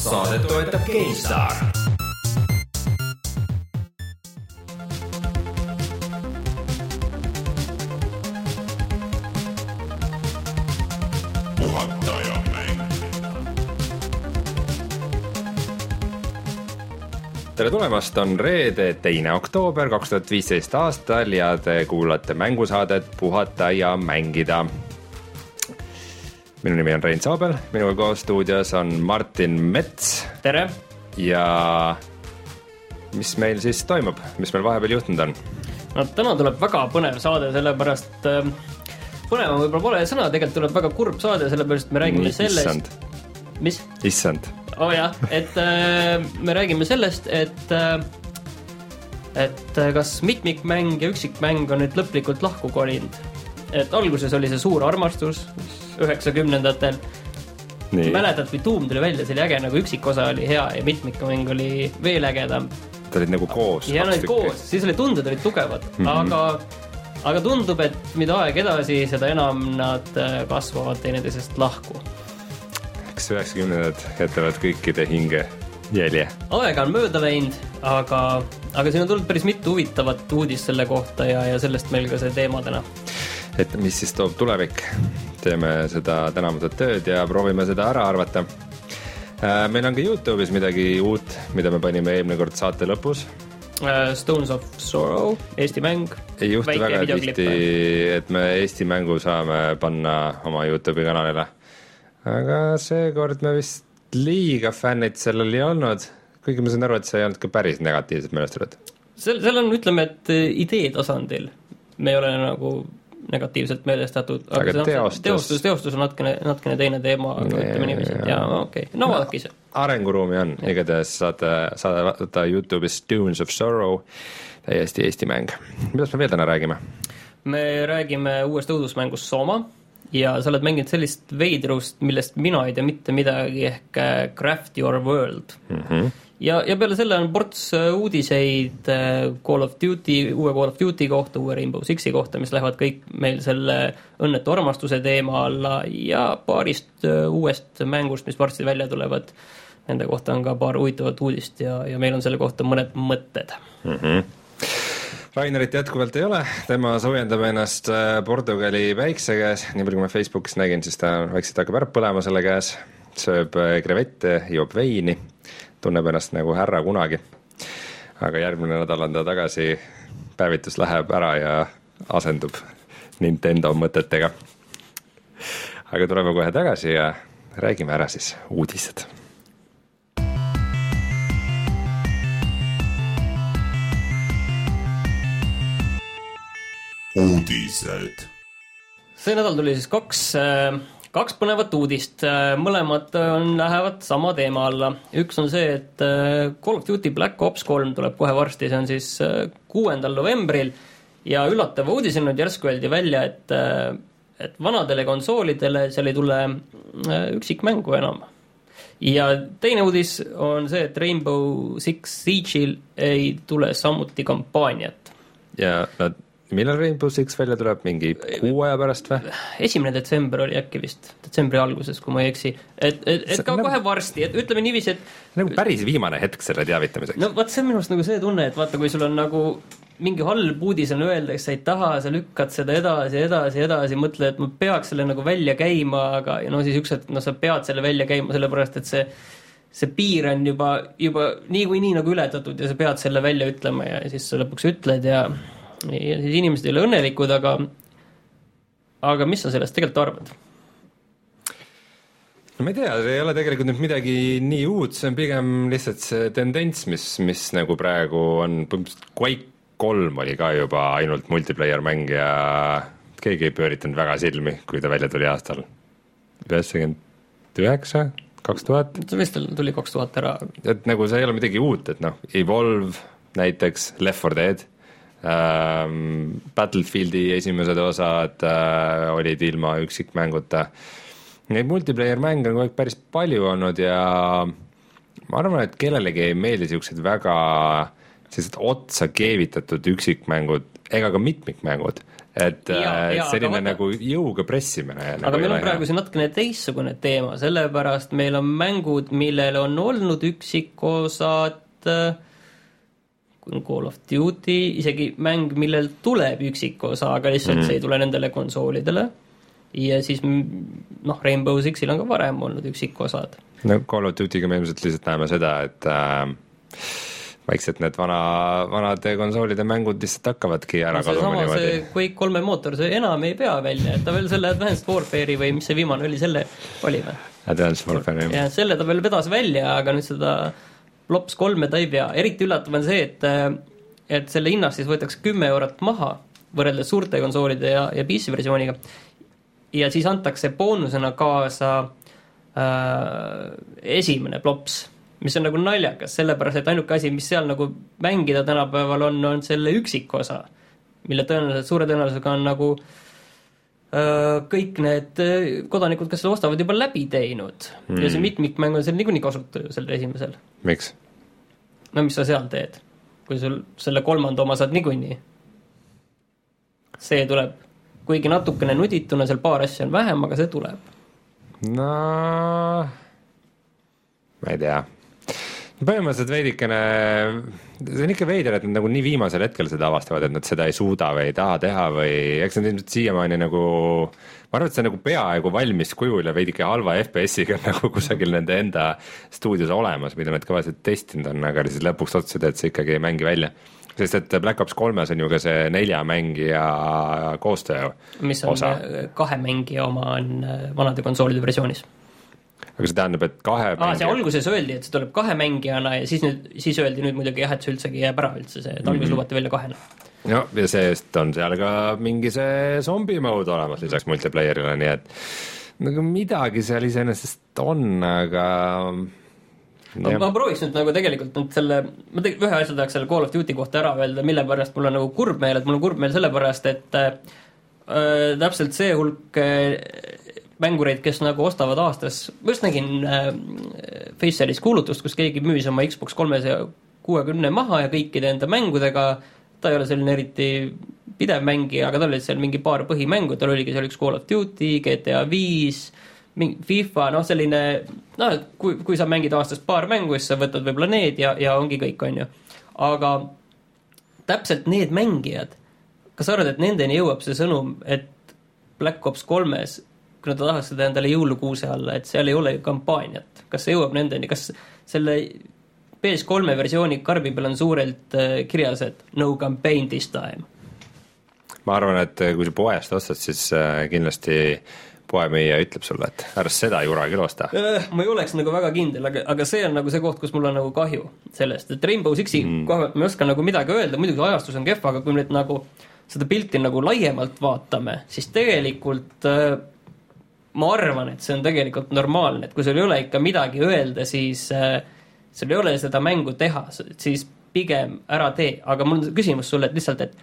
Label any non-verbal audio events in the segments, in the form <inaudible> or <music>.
saadet toetab GameStar. tere tulemast, on reede, teine oktoober kaks tuhat viisteist aastal ja te kuulate mängusaadet Puhata ja mängida minu nimi on Rein Soobel, minuga koos stuudios on Martin Mets. tere! ja mis meil siis toimub, mis meil vahepeal juhtunud on? no täna tuleb väga põnev saade, sellepärast äh, põnev on võib-olla pole sõna, tegelikult tuleb väga kurb saade, sellepärast me räägime sellest. mis? issand. oo oh, jah, et äh, me räägime sellest, et äh, et äh, kas mitmikmäng ja üksikmäng on nüüd lõplikult lahku kolinud. Et alguses oli see suur armastus, üheksakümnendatel. mäletad, kui Doom tuli välja, see oli äge, nagu üksikosa oli hea ja mitmikmäng oli veel ägedam. Nad olid nagu koos. ja nad olid koos, siis oli tunded olid tugevad mm, -hmm. aga, aga tundub, et mida aeg edasi, seda enam nad äh, kasvavad teineteisest lahku. eks üheksakümnendad jätavad kõikide hinge jälje. aega on mööda läinud, aga, aga siin on tulnud päris mitu huvitavat uudist selle kohta ja, ja sellest meil ka see teema täna. Et mis siis toob tulevik teeme seda tänavused tööd ja proovime seda ära arvata. Äh, meil on ka Youtube'is midagi uut, mida me panime eelmine kord saate lõpus. Äh, Stones of Sorrow, Eesti mäng. ei juhtu väga tihti, et me Eesti mängu saame panna oma Youtube'i kanalile. aga seekord me vist liiga fännid sellel ei olnud, kuigi ma saan aru, et see ei olnud ka päris negatiivselt meelestatud. seal, seal on, ütleme, et idee tasandil me ei ole nagu negatiivselt meelestatud, aga, aga teostus, teostus, teostus on natukene, natukene teine teema, aga ütleme niiviisi, et jaa, okei okay., no vaadake ise. arenguruumi on, igatahes saate, saate vaadata Youtube'is Dunes of Sorrow, täiesti Eesti mäng. millest me veel täna räägime? me räägime uuest õudusmängust Soma ja sa oled mänginud sellist veidrust, millest mina ei tea mitte midagi, ehk äh, Craft Your World mm. -hmm ja, ja peale selle on ports äh, uudiseid äh, Call of Duty, uue Call of Duty kohta, uue Rainbow Sixi kohta, mis lähevad kõik meil selle õnnetu armastuse teema alla ja paarist äh, uuest mängust, mis varsti välja tulevad. Nende kohta on ka paar huvitavat uudist ja, ja meil on selle kohta mõned mõtted mm. -hmm. Rainerit jätkuvalt ei ole, tema soojendab ennast Portugali päikse käes, nii palju kui ma Facebookis nägin, siis ta vaikselt hakkab ära põlema selle käes, sööb krevette, joob veini tunneb ennast nagu härra kunagi. aga järgmine nädal on ta tagasi, päevitus läheb ära ja asendub Nintendo mõtetega. aga tuleme kohe tagasi ja räägime ära siis uudised uudised. see nädal tuli siis kaks äh, kaks põnevat uudist, äh, mõlemad on, lähevad sama teema alla. üks on see, et äh, Call of Duty Black Ops kolm tuleb kohe varsti, see on siis äh, kuuendal novembril ja üllatava uudisena nüüd järsku öeldi välja, et et vanadele konsoolidele seal ei tule üksikmängu enam. ja teine uudis on see, et Rainbow Six Siege'il ei tule samuti kampaaniat. ja nad millal Rainbow Six välja tuleb, mingi kuu aja pärast või? esimene detsember oli äkki vist, detsembri alguses, kui ma ei eksi. et, et, et ka nagu, kohe varsti, et ütleme niiviisi, et nagu päris viimane hetk selle teavitamiseks. no vot, see on minu arust nagu see tunne, et vaata, kui sul on nagu mingi halb uudis on öeldakse, sa ei taha, sa lükkad seda edasi, edasi, edasi, mõtled, et ma peaks selle nagu välja käima, aga ja no siis üks hetk, no sa pead selle välja käima, sellepärast et see see piir on juba, juba niikuinii nagu ületatud ja sa pead selle välja ütlema ja siis sa lõpuks ütled ja ja siis inimesed ei ole õnnelikud, aga, aga mis sa sellest tegelikult arvad? no ma ei tea, see ei ole tegelikult nüüd midagi nii uut, see on pigem lihtsalt see tendents, mis, mis nagu praegu on, põhimõtteliselt Quake kolm oli ka juba ainult multiplayer mäng ja keegi ei pööritanud väga silmi, kui ta välja tuli aastal üheksakümmend üheksa, kaks tuhat. vist tuli kaks tuhat ära. et nagu see ei ole midagi uut, et noh, Evolve näiteks, Left 4 Dead. Battlefieldi esimesed osad äh, olid ilma üksikmänguta. Neid multiplayer mänge on kogu aeg päris palju olnud ja ma arvan, et kellelegi ei meeldi siuksed väga sellised otsa keevitatud üksikmängud ega ka mitmikmängud. et Jaa, äh, jaa, selline aga vaata- nagu jõuga pressimine aga nagu meil on praegu siin natukene teistsugune teema, sellepärast meil on mängud, millel on olnud üksikosad, Call of Duty, isegi mäng, millel tuleb üksikosa, aga lihtsalt mm. see ei tule nendele konsoolidele. ja siis noh, Rainbow Sixil on ka varem olnud üksikosad. no Call of Duty'ga me ilmselt lihtsalt näeme seda, et äh, vaikselt need vana, vanade konsoolide mängud lihtsalt hakkavadki ära kaduma niimoodi. Quake kolme mootor, see enam ei pea välja, et ta veel selle Advanced Warfare'i või mis see viimane oli, selle oli või? Advanced Warfare jah. ja selle ta veel vedas välja, aga nüüd seda Lops kolme ta ei pea, eriti üllatav on see, et et selle hinnast siis võetakse kümme eurot maha võrreldes suurte konsoolide ja, ja PC versiooniga. ja siis antakse boonusena kaasa äh, esimene Plops, mis on nagu naljakas, sellepärast et ainuke asi, mis seal nagu mängida tänapäeval on, on selle üksikosa, mille tõenäoliselt, suure tõenäosusega on nagu äh, kõik need äh, kodanikud, kes selle ostavad, juba läbi teinud mm.. ja see mitmikmäng on seal niikuinii kasutu ju sellel esimesel. miks? no mis sa seal teed, kui sul selle kolmanda oma saad niikuinii. see tuleb, kuigi natukene nudituna, seal paar asja on vähem, aga see tuleb. no ma ei tea. Põhimõtteliselt veidikene, see on ikka veider, et nad nagu nii viimasel hetkel seda avastavad, et nad seda ei suuda või ei taha teha või eks nad ilmselt siiamaani nagu ma arvan, et see on nagu peaaegu valmis kujul ja veidike halva FPS-iga <laughs> nagu kusagil nende enda stuudios olemas, mida nad kõvasti testinud on, aga siis lõpuks otsustasid, et see ikkagi ei mängi välja. sest et Black Ops kolmes on ju ka see nelja mängija koostöö mis on osa, kahe mängija oma on äh, vanade konsoolide versioonis. Aga see tähendab, et kahe aa, see alguses öeldi, et see tuleb kahe mängijana ja siis nüüd, siis öeldi nüüd muidugi jah, et see üldsegi jääb ära üldse see, et alguses Mhm. lubati välja kahena. no ja see-eest on seal ka mingi see zombi mode olemas lisaks multiplayer'ile, nii et nagu midagi seal iseenesest on, aga ma, ma prooviks nüüd nagu tegelikult nüüd selle, ma tegelikult ühe asja tahaks selle Call of Duty kohta ära öelda, mille pärast mul on nagu kurb meel, et mul on kurb meel sellepärast, et äh, täpselt see hulk äh, mängureid, kes nagu ostavad aastas, ma just nägin äh, Faceris kuulutust, kus keegi müüs oma Xbox kolmesaja kuuekümne maha ja kõikide enda mängudega, ta ei ole selline eriti pidev mängija, aga tal olid seal mingi paar põhimängu, tal oligi seal üks Call of Duty, GTA viis, mingi FIFA, noh, selline noh, kui, kui sa mängid aastas paar mängu, siis sa võtad võib-olla need ja, ja ongi kõik, on ju. aga täpselt need mängijad, kas sa arvad, et nendeni jõuab see sõnum, et Black Ops kolmes, kui nad tahaks seda endale jõulukuuse alla, et seal ei ole ju kampaaniat, kas see jõuab nendeni, kas selle PS3 versiooni karbi peal on suurelt äh, kirjas, et no campaign this time? ma arvan, et kui sa poest ostad, siis äh, kindlasti poemüüja ütleb sulle, et ära seda jura küll osta. Äh, ma ei oleks nagu väga kindel, aga, aga see on nagu see koht, kus mul on nagu kahju sellest, et Rainbow Sixi mm. koha pealt ma ei oska nagu midagi öelda, muidugi ajastus on kehv, aga kui me nüüd nagu seda pilti nagu laiemalt vaatame, siis tegelikult äh, ma arvan, et see on tegelikult normaalne, et kui sul ei ole ikka midagi öelda, siis äh, sul ei ole seda mängu teha, siis pigem ära tee, aga mul on küsimus sulle, et lihtsalt, et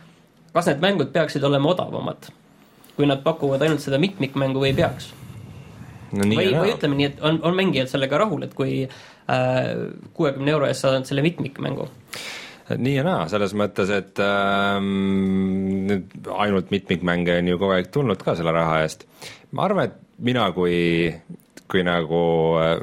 kas need mängud peaksid olema odavamad, kui nad pakuvad ainult seda mitmikmängu või ei peaks? no nii või, või ütleme nii, et on, on mängijad sellega rahul, et kui kuuekümne euro eest saad selle mitmikmängu. nii ja naa, selles mõttes, et ähm, nüüd ainult mitmikmänge on ju kogu aeg tulnud ka selle raha eest. ma arvan, et mina kui, kui nagu äh,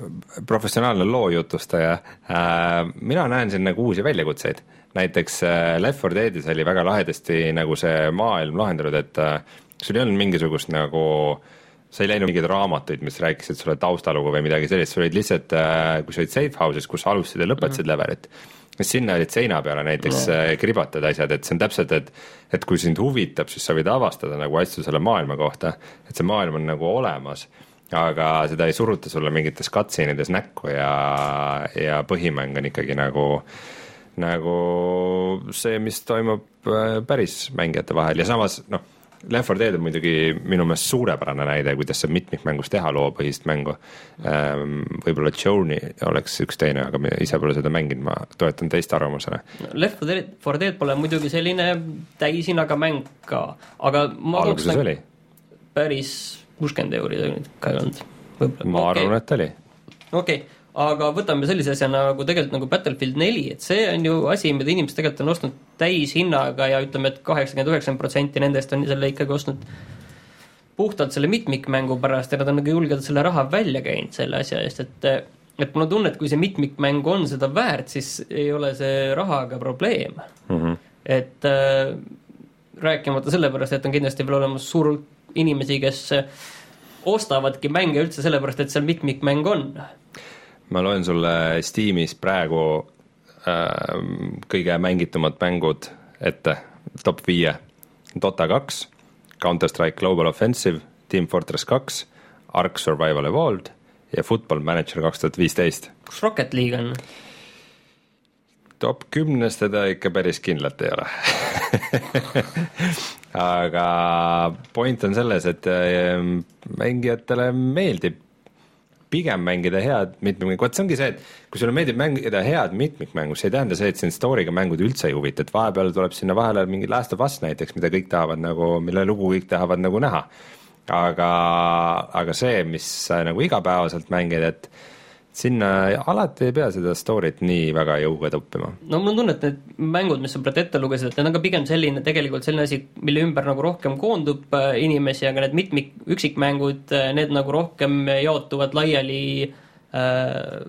professionaalne loo jutustaja äh,, mina näen siin nagu uusi väljakutseid. näiteks äh, Left 4 Deadis oli väga lahedasti nagu see maailm lahendatud, et sul ei olnud mingisugust nagu sa ei läinud mingeid raamatuid, mis rääkisid sulle taustalugu või midagi sellist, sul olid lihtsalt, kui sa olid safe house'is, kus sa alustasid ja lõpetasid mm -hmm. levelit, sinna olid seina peale näiteks mm. kribatud asjad, et see on täpselt, et et kui sind huvitab, siis sa võid avastada nagu asju selle maailma kohta, et see maailm on nagu olemas, aga seda ei suruta sulle mingites cutscene'ides näkku ja, ja põhimäng on ikkagi nagu nagu see, mis toimub äh, päris mängijate vahel ja samas noh, Left 4 Dead on muidugi minu meelest suurepärane näide, kuidas saab mitmikmängus teha loopõhist mängu. võib-olla Journey oleks üks teine, aga ma ise pole seda mänginud, ma toetan teist arvamusele. Left 4 Dead pole muidugi selline täishinnaga mäng ka, aga ma alguses nagu oli, päris kuuskümmend euri ta nüüd ka ei olnud. ma arvan, et oli. okei, aga võtame sellise asja nagu tegelikult nagu Battlefield neli, et see on ju asi, mida inimesed tegelikult on ostnud täishinnaga ja ütleme et, et kaheksakümmend, üheksakümmend protsenti nendest on selle ikkagi ostnud puhtalt selle mitmikmängu pärast ja nad on nagu julgelt selle raha välja käinud selle asja eest, et et mul on tunne, et kui see mitmikmäng on seda väärt, siis ei ole see rahaga probleem mm. -hmm. et äh, rääkimata sellepärast, et on kindlasti veel olemas suur hulk inimesi, kes ostavadki mänge üldse sellepärast, et seal mitmikmäng on. Ma loen sulle Steamis praegu äh, kõige mängitumad mängud ette, top viie. Dota kaks, Counter Strike Global Offensive, Team Fortress kaks, Ark Survival Evolved ja Football Manager kaks tuhat viisteist. kus Rocket League on? top kümnes teda ikka päris kindlalt ei ole <laughs> aga point on selles, et ehm, mängijatele meeldib pigem mängida head mitmikmängu, vot see ongi see, et kui sulle meeldib mängida head mitmikmängu, see ei tähenda see, et sind story'ga mängud üldse ei huvita, et vahepeal tuleb sinna vahele mingi Last of Us näiteks, mida kõik tahavad nagu, mille lugu kõik tahavad nagu näha. aga, aga see, mis sa nagu igapäevaselt mängid, et sinna alati ei pea seda story't nii väga jõuga toppima. no mul on tunne, et need mängud, mis sa praegu ette lugesid, et need on ka pigem selline, tegelikult selline asi, mille ümber nagu rohkem koondub äh, inimesi, aga need mitmik, üksikmängud, äh, need nagu rohkem jaotuvad laiali äh,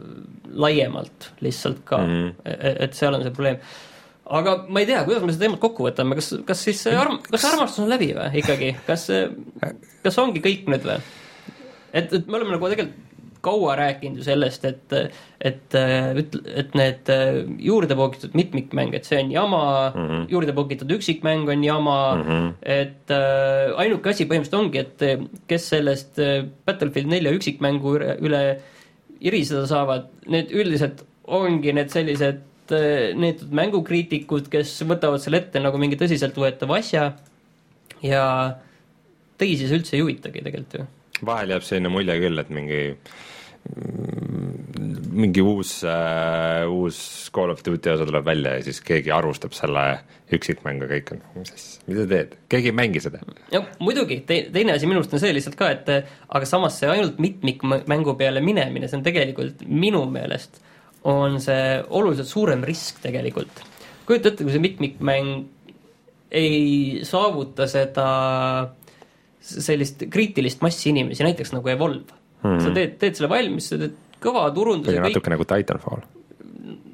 laiemalt lihtsalt ka mm, -hmm. et seal on see probleem aga ma ei tea, kuidas me seda teemat kokku võtame, kas, kas siis arm-, kas armastus on läbi või ikkagi, kas, kas ongi kõik nüüd või? et, et me oleme nagu tegelikult kaua rääkinud ju sellest, et, et, et, et need juurde poogitud mitmikmäng, et see on jama mm, -hmm. juurde poogitud üksikmäng on jama mm, -hmm. et äh, ainuke asi põhimõtteliselt ongi, et kes sellest äh, Battlefield nelja üksikmängu üle, üle iriseda saavad, need üldiselt ongi need sellised äh, neetud mängukriitikud, kes võtavad selle ette nagu mingi tõsiseltvõetava asja ja teisi see üldse ei huvitagi tegelikult ju vahel jääb selline mulje küll, et mingi mingi uus äh,, uus Call of Duty osa tuleb välja ja siis keegi arvustab selle üksikmängu, kõik on, mis asja, mida sa teed, keegi ei mängi seda. no muidugi te,, teine asi minu arust on see lihtsalt ka, et aga samas see ainult mitmikmängu peale minemine, see on tegelikult minu meelest on see oluliselt suurem risk tegelikult. kujuta ette, kui see mitmikmäng ei saavuta seda sellist kriitilist massi inimesi, näiteks nagu Evolve. -hmm. sa teed, teed selle valmis, sa teed kõva turunduse. natuke nagu Titanfall.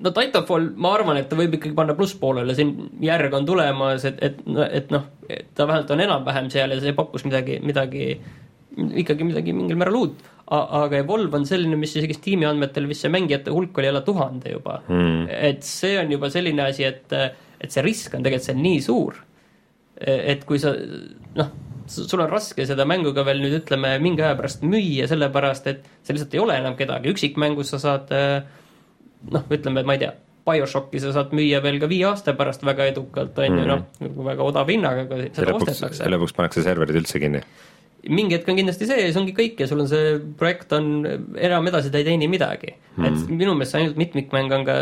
no Titanfall, ma arvan, et ta võib ikkagi panna plusspoolele, siin järg on tulemas, et, et, et noh, ta vähemalt on enam-vähem seal ja see pakkus midagi, midagi, ikkagi midagi mingil määral uut. aga Evolve on selline, mis isegi Steam'i andmetel vist see mängijate hulk oli alla tuhande juba mm.. et see on juba selline asi, et, et see risk on tegelikult seal nii suur, et kui sa noh sul on raske seda mängu ka veel nüüd ütleme mingi aja pärast müüa, sellepärast et see lihtsalt ei ole enam kedagi, üksikmängus sa saad eh, noh, ütleme, ma ei tea, BioShocki sa saad müüa veel ka viie aasta pärast väga edukalt, on ju, noh, nagu väga odava hinnaga, aga seda ostetakse. lõpuks pannakse serverid üldse kinni. mingi hetk on kindlasti see ja see ongi kõik ja sul on see projekt on, enam edasi ta ei teeni midagi mm.. et minu meelest ainult mitmikmäng on ka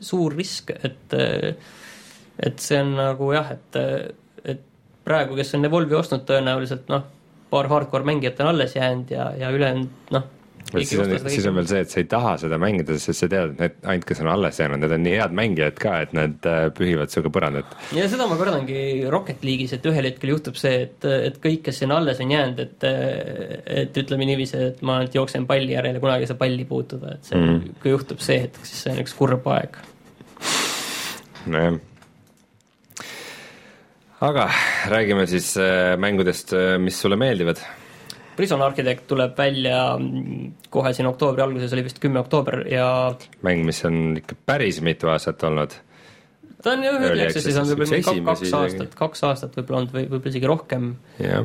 suur risk, et et see on nagu jah, et praegu, kes on Evolve'i ostnud, tõenäoliselt noh, paar hardcore mängijat on alles jäänud ja, ja ülejäänud noh, siis on, siis on veel see, et sa ei taha seda mängida, sest sa tead, et need ainult, kes on alles jäänud, need on nii head mängijad ka, et nad äh, pühivad sinuga põrandat. ja seda ma kardangi Rocket League'is, et ühel hetkel juhtub see, et, et kõik, kes sinna alles on jäänud, et et ütleme niiviisi, et ma ainult jooksen palli järele, kunagi ei saa palli puutuda, et see mm, -hmm. kui juhtub see hetk, siis see on üks kurb aeg. nojah aga räägime siis äh, mängudest, äh, mis sulle meeldivad. Prison Architect tuleb välja mm, kohe siin oktoobri alguses, oli vist kümme oktoober ja mäng, mis on ikka päris mitu aastat olnud. ta on ju Early Access'is on võib-olla mingi kaks aastat, kaks aastat võib-olla olnud või võib-olla isegi rohkem.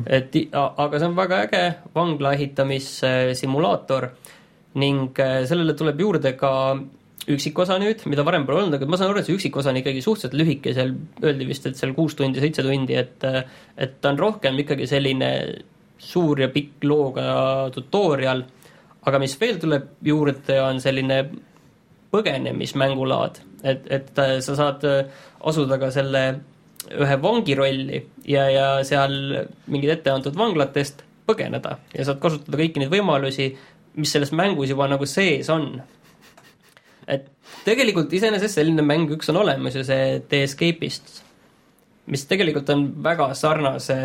et aga see on väga äge vangla ehitamissimulaator ning äh, sellele tuleb juurde ka üksikosa nüüd, mida varem pole olnud, aga ma saan aru, et see üksikosa on ikkagi suhteliselt lühike, seal öeldi vist, et seal kuus tundi, seitse tundi, et et ta on rohkem ikkagi selline suur ja pikk looga tutorial, aga mis veel tuleb juurde, on selline põgenemismängulaad, et, et sa saad asuda ka selle ühe vangi rolli ja, ja seal mingid etteantud vanglatest põgeneda ja saad kasutada kõiki neid võimalusi, mis selles mängus juba nagu sees on tegelikult iseenesest selline mäng üks on olemas ju, see The Escape'ist, mis tegelikult on väga sarnase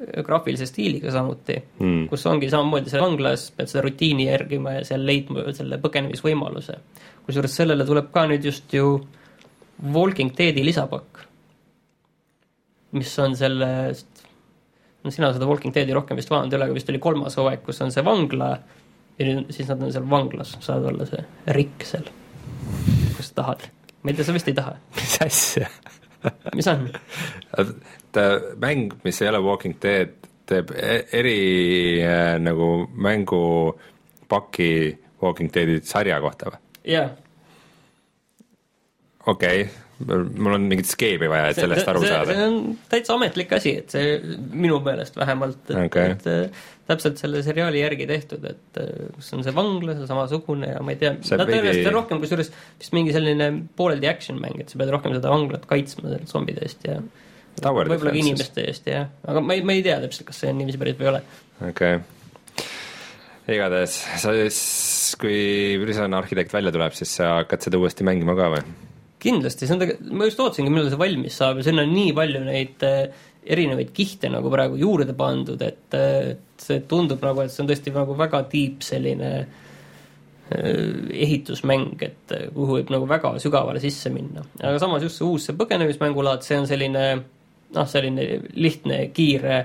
graafilise stiiliga samuti Mm. kus ongi samamoodi seal vanglas, pead seda rutiini järgima ja seal leidma selle põgenemisvõimaluse. kusjuures sellele tuleb ka nüüd just ju Walking Deadi lisapakk, mis on sellest, no sina seda Walking Deadi rohkem vist vaadanud ei ole, aga vist oli kolmas hooaeg, kus on see vangla ja nüüd siis nad on seal vanglas, saad olla see Rick seal, kui sa tahad. ma ei tea, sa vist ei taha. mis asja? mis on? et mäng, mis ei ole Walking Dead, teeb e- eri äh, nagu mängupaki Walking Deadi sarja kohta või? jaa okei okay., mul on mingit skeemi vaja, et sellest aru see, saada see. on täitsa ametlik asi, et see minu meelest vähemalt, et okay. et äh, täpselt selle seriaali järgi tehtud, et äh, kus on see vangla, see samasugune ja ma ei tea, nad veidi- tõenäoliselt on rohkem kusjuures vist mingi selline pooleldi action mäng, et sa pead rohkem seda vanglat kaitsma sealt zombide eest ja võib-olla ka inimeste eest ja, aga ma ei, ma ei tea täpselt, kas see on niiviisi päris või ei ole. okei okay.. igatahes, sa siis, kui Prison Architect välja tuleb, siis sa hakkad seda uuesti mängima ka või? Kindlasti, see on tegelikult, ma just ootasingi, millal see valmis saab ja sinna on nii palju neid äh, erinevaid kihte nagu praegu juurde pandud, et äh, et see tundub nagu, et see on tõesti nagu väga deep selline äh, ehitusmäng, et äh, kuhu võib nagu väga sügavale sisse minna. aga samas just see uus see põgenemismängulaad, see on selline noh, selline lihtne, kiire,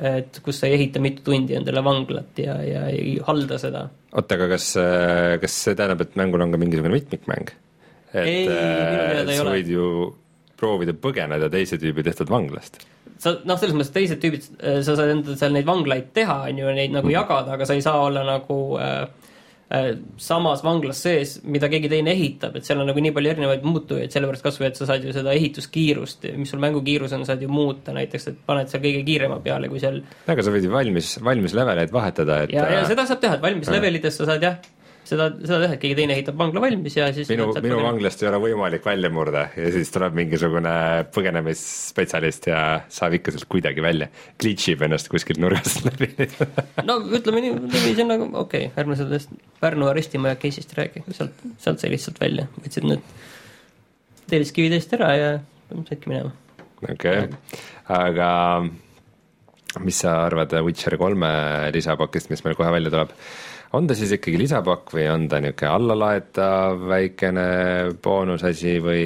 et kus sa ei ehita mitu tundi endale vanglat ja, ja ei halda seda. oota, aga kas, kas see tähendab, et mängul on ka mingisugune mitmikmäng? Et Ei, äh, sa ole. võid ju proovida põgeneda teise tüübi tehtud vanglast. sa noh, selles mõttes teised tüübid, sa saad endale seal neid vanglaid teha, on ju, neid nagu jagada, aga sa ei saa olla nagu äh, äh, samas vanglas sees, mida keegi teine ehitab, et seal on nagu nii palju erinevaid muutujaid, sellepärast kas või, et sa saad ju seda ehituskiirust, mis sul mängukiirus on, saad ju muuta näiteks, et paned seal kõige kiirema peale, kui seal aga sa võid ju valmis, valmis leveleid vahetada, et ja, ja äh, seda saab teha, et valmis Jah. levelites sa saad jah, seda, seda teha, et keegi teine ehitab vangla valmis ja siis minu, minu põgeneda. vanglast ei ole võimalik välja murda ja siis tuleb mingisugune põgenemisspetsialist ja saab ikka sealt kuidagi välja. Glitch ib ennast kuskilt nurgast <laughs> läbi no ütleme nii, niiviisi on nagu okei okay,, ärme sellest Pärnu arestimaja case'ist räägi, sealt, sealt sai lihtsalt välja, võtsid need telliskivid eest ära ja saidki minema. okei okay., aga mis sa arvad Witcher kolme lisapakist, mis meil kohe välja tuleb? On ta siis ikkagi lisapakk või on ta niisugune allalaetav väikene boonusasi või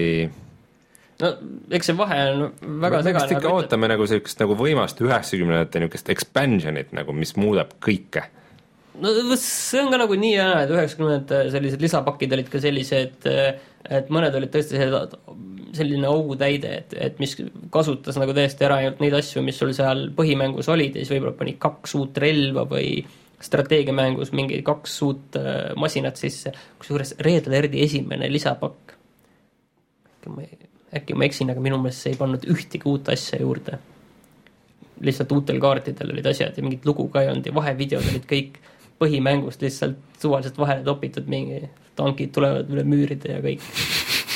no eks see vahe on väga me vist segane, ikka ootame nagu sellist nagu võimast üheksakümnendate niisugust expansion'it nagu, mis muudab kõike. no see on ka nagu nii hea, et üheksakümnendate sellised lisapakid olid ka sellised, et mõned olid tõesti sellised, selline autäide, et, et mis kasutas nagu täiesti ära ainult neid asju, mis sul seal põhimängus olid ja siis võib-olla pani kaks uut relva või strateegiamängus mingi kaks uut äh, masinat sisse, kusjuures Red Alerti esimene lisapakk, äkki ma, äkki ma eksin, aga minu meelest see ei pannud ühtegi uut asja juurde lihtsalt uutel kaartidel olid asjad ja mingit lugu ka ei olnud ja vahevideod olid kõik põhimängust lihtsalt suvaliselt vahele topitud, mingi tankid tulevad üle müüride ja kõik.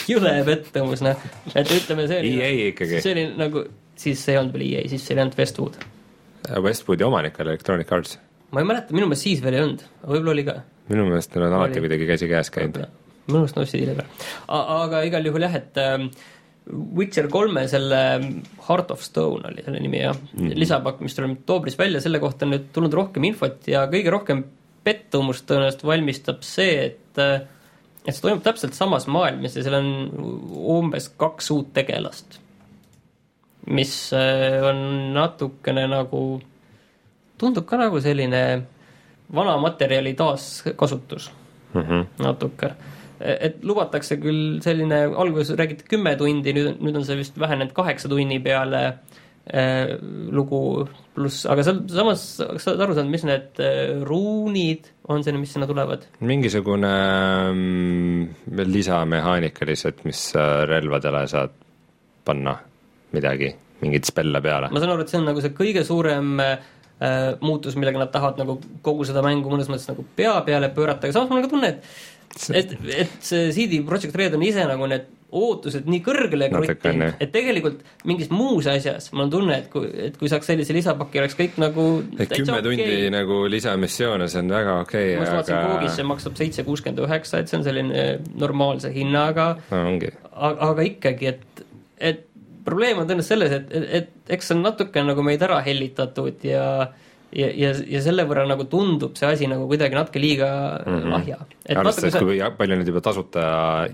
jõle pettumus, noh, et ütleme, see oli E see oli nagu, siis ei olnud veel EA, siis oli ainult Westwood. Westwoodi omanik oli Electronic Arts. Ma ei mäleta, minu meelest siis veel ei olnud, aga võib-olla oli ka. minu meelest nad on alati kuidagi käsikäes käinud. minu meelest nõustusid hiljem ära. aga igal juhul jah, et ähm, Witcher kolme selle Heart of Stone oli selle nimi jah mm, -hmm. lisapakk, mis tuleb oktoobris välja, selle kohta on nüüd tulnud rohkem infot ja kõige rohkem pettumust tõenäoliselt valmistab see, et äh, et see toimub täpselt samas maailmas ja seal on umbes kaks uut tegelast. mis äh, on natukene nagu, tundub ka nagu selline vana materjali taaskasutus Mm -hmm. natuke. et lubatakse küll selline, alguses räägiti kümme tundi, nüüd, nüüd on see vist vähenenud kaheksa tunni peale äh, lugu pluss, aga seal samas, kas sa oled aru saanud, mis need äh, ruunid on see, mis sinna tulevad? mingisugune mm, lisamehaanika lihtsalt, mis sa relvadele saad panna midagi, mingeid spelle peale. ma saan aru, et see on nagu see kõige suurem äh, muutus, millega nad tahavad nagu kogu seda mängu mõnes mõttes nagu pea peale pöörata, aga samas mul on ka tunne, et et, et see CD Projekt Red on ise nagu need ootused nii kõrgele kruttinud et tegelikult mingis muus asjas mul on tunne, et kui, et kui saaks sellise lisapaki, oleks kõik nagu et kümme tundi nagu lisamissioone, see on väga okei ma just okay,, vaatasin Coogis, aga see maksab seitse kuuskümmend üheksa, et see on selline normaalse hinnaga, no aga, aga ikkagi, et, et probleem on tõenäoliselt selles, et, et, et eks see on natuke nagu meid ära hellitatud ja ja, ja, ja selle võrra nagu tundub see asi nagu kuidagi natuke liiga mm -hmm. lahja. arvestades, kui palju nad juba tasuta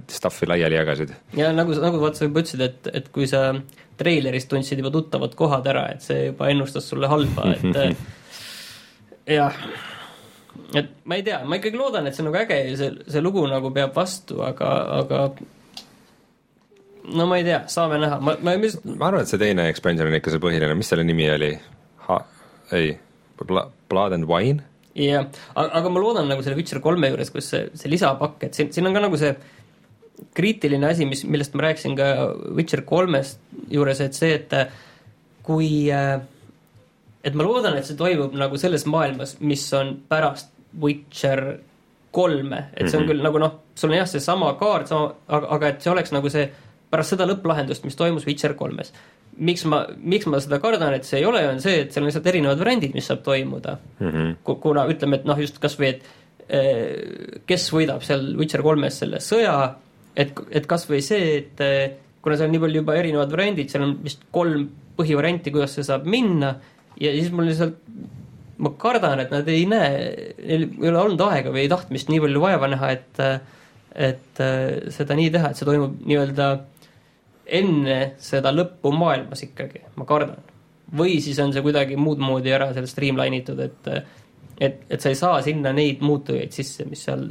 stuff'i laiali jagasid. ja nagu, nagu vaata, sa juba ütlesid, et, et kui sa treilerist tundsid juba tuttavad kohad ära, et see juba ennustas sulle halba, et <laughs> jah, et ma ei tea, ma ikkagi loodan, et see on nagu äge ja see, see lugu nagu peab vastu, aga, aga no ma ei tea, saame näha, ma, ma lihtsalt ma arvan, et see teine expansion on ikka see põhiline, mis selle nimi oli? Ei, Blood and Wine? jah, aga, aga ma loodan nagu selle Witcher kolme juures, kus see, see lisapakk, et siin, siin on ka nagu see kriitiline asi, mis, millest ma rääkisin ka Witcher kolmest juures, et see, et kui äh, et ma loodan, et see toimub nagu selles maailmas, mis on pärast Witcher kolme, et see on Mhm. küll nagu noh, sul on jah, seesama kaart, sama, aga, aga et see oleks nagu see pärast seda lõpplahendust, mis toimus Witcher kolmes. miks ma, miks ma seda kardan, et see ei ole, on see, et seal on lihtsalt erinevad variandid, mis saab toimuda Mm -hmm. Ku- kuna ütleme, et noh, just kasvõi, et eh, kes võidab seal Witcher kolmes selle sõja, et, et kasvõi see, et eh, kuna seal on nii palju juba erinevad variandid, seal on vist kolm põhivarianti, kuidas see saab minna ja siis mul lihtsalt, ma kardan, et nad ei näe, neil ei ole olnud aega või tahtmist nii palju vaeva näha, et et eh, seda nii teha, et see toimub nii-öelda enne seda lõppu maailmas ikkagi, ma kardan. või siis on see kuidagi muud moodi ära seal streamline itud, et et, et sa ei saa sinna neid muutujaid sisse, mis seal,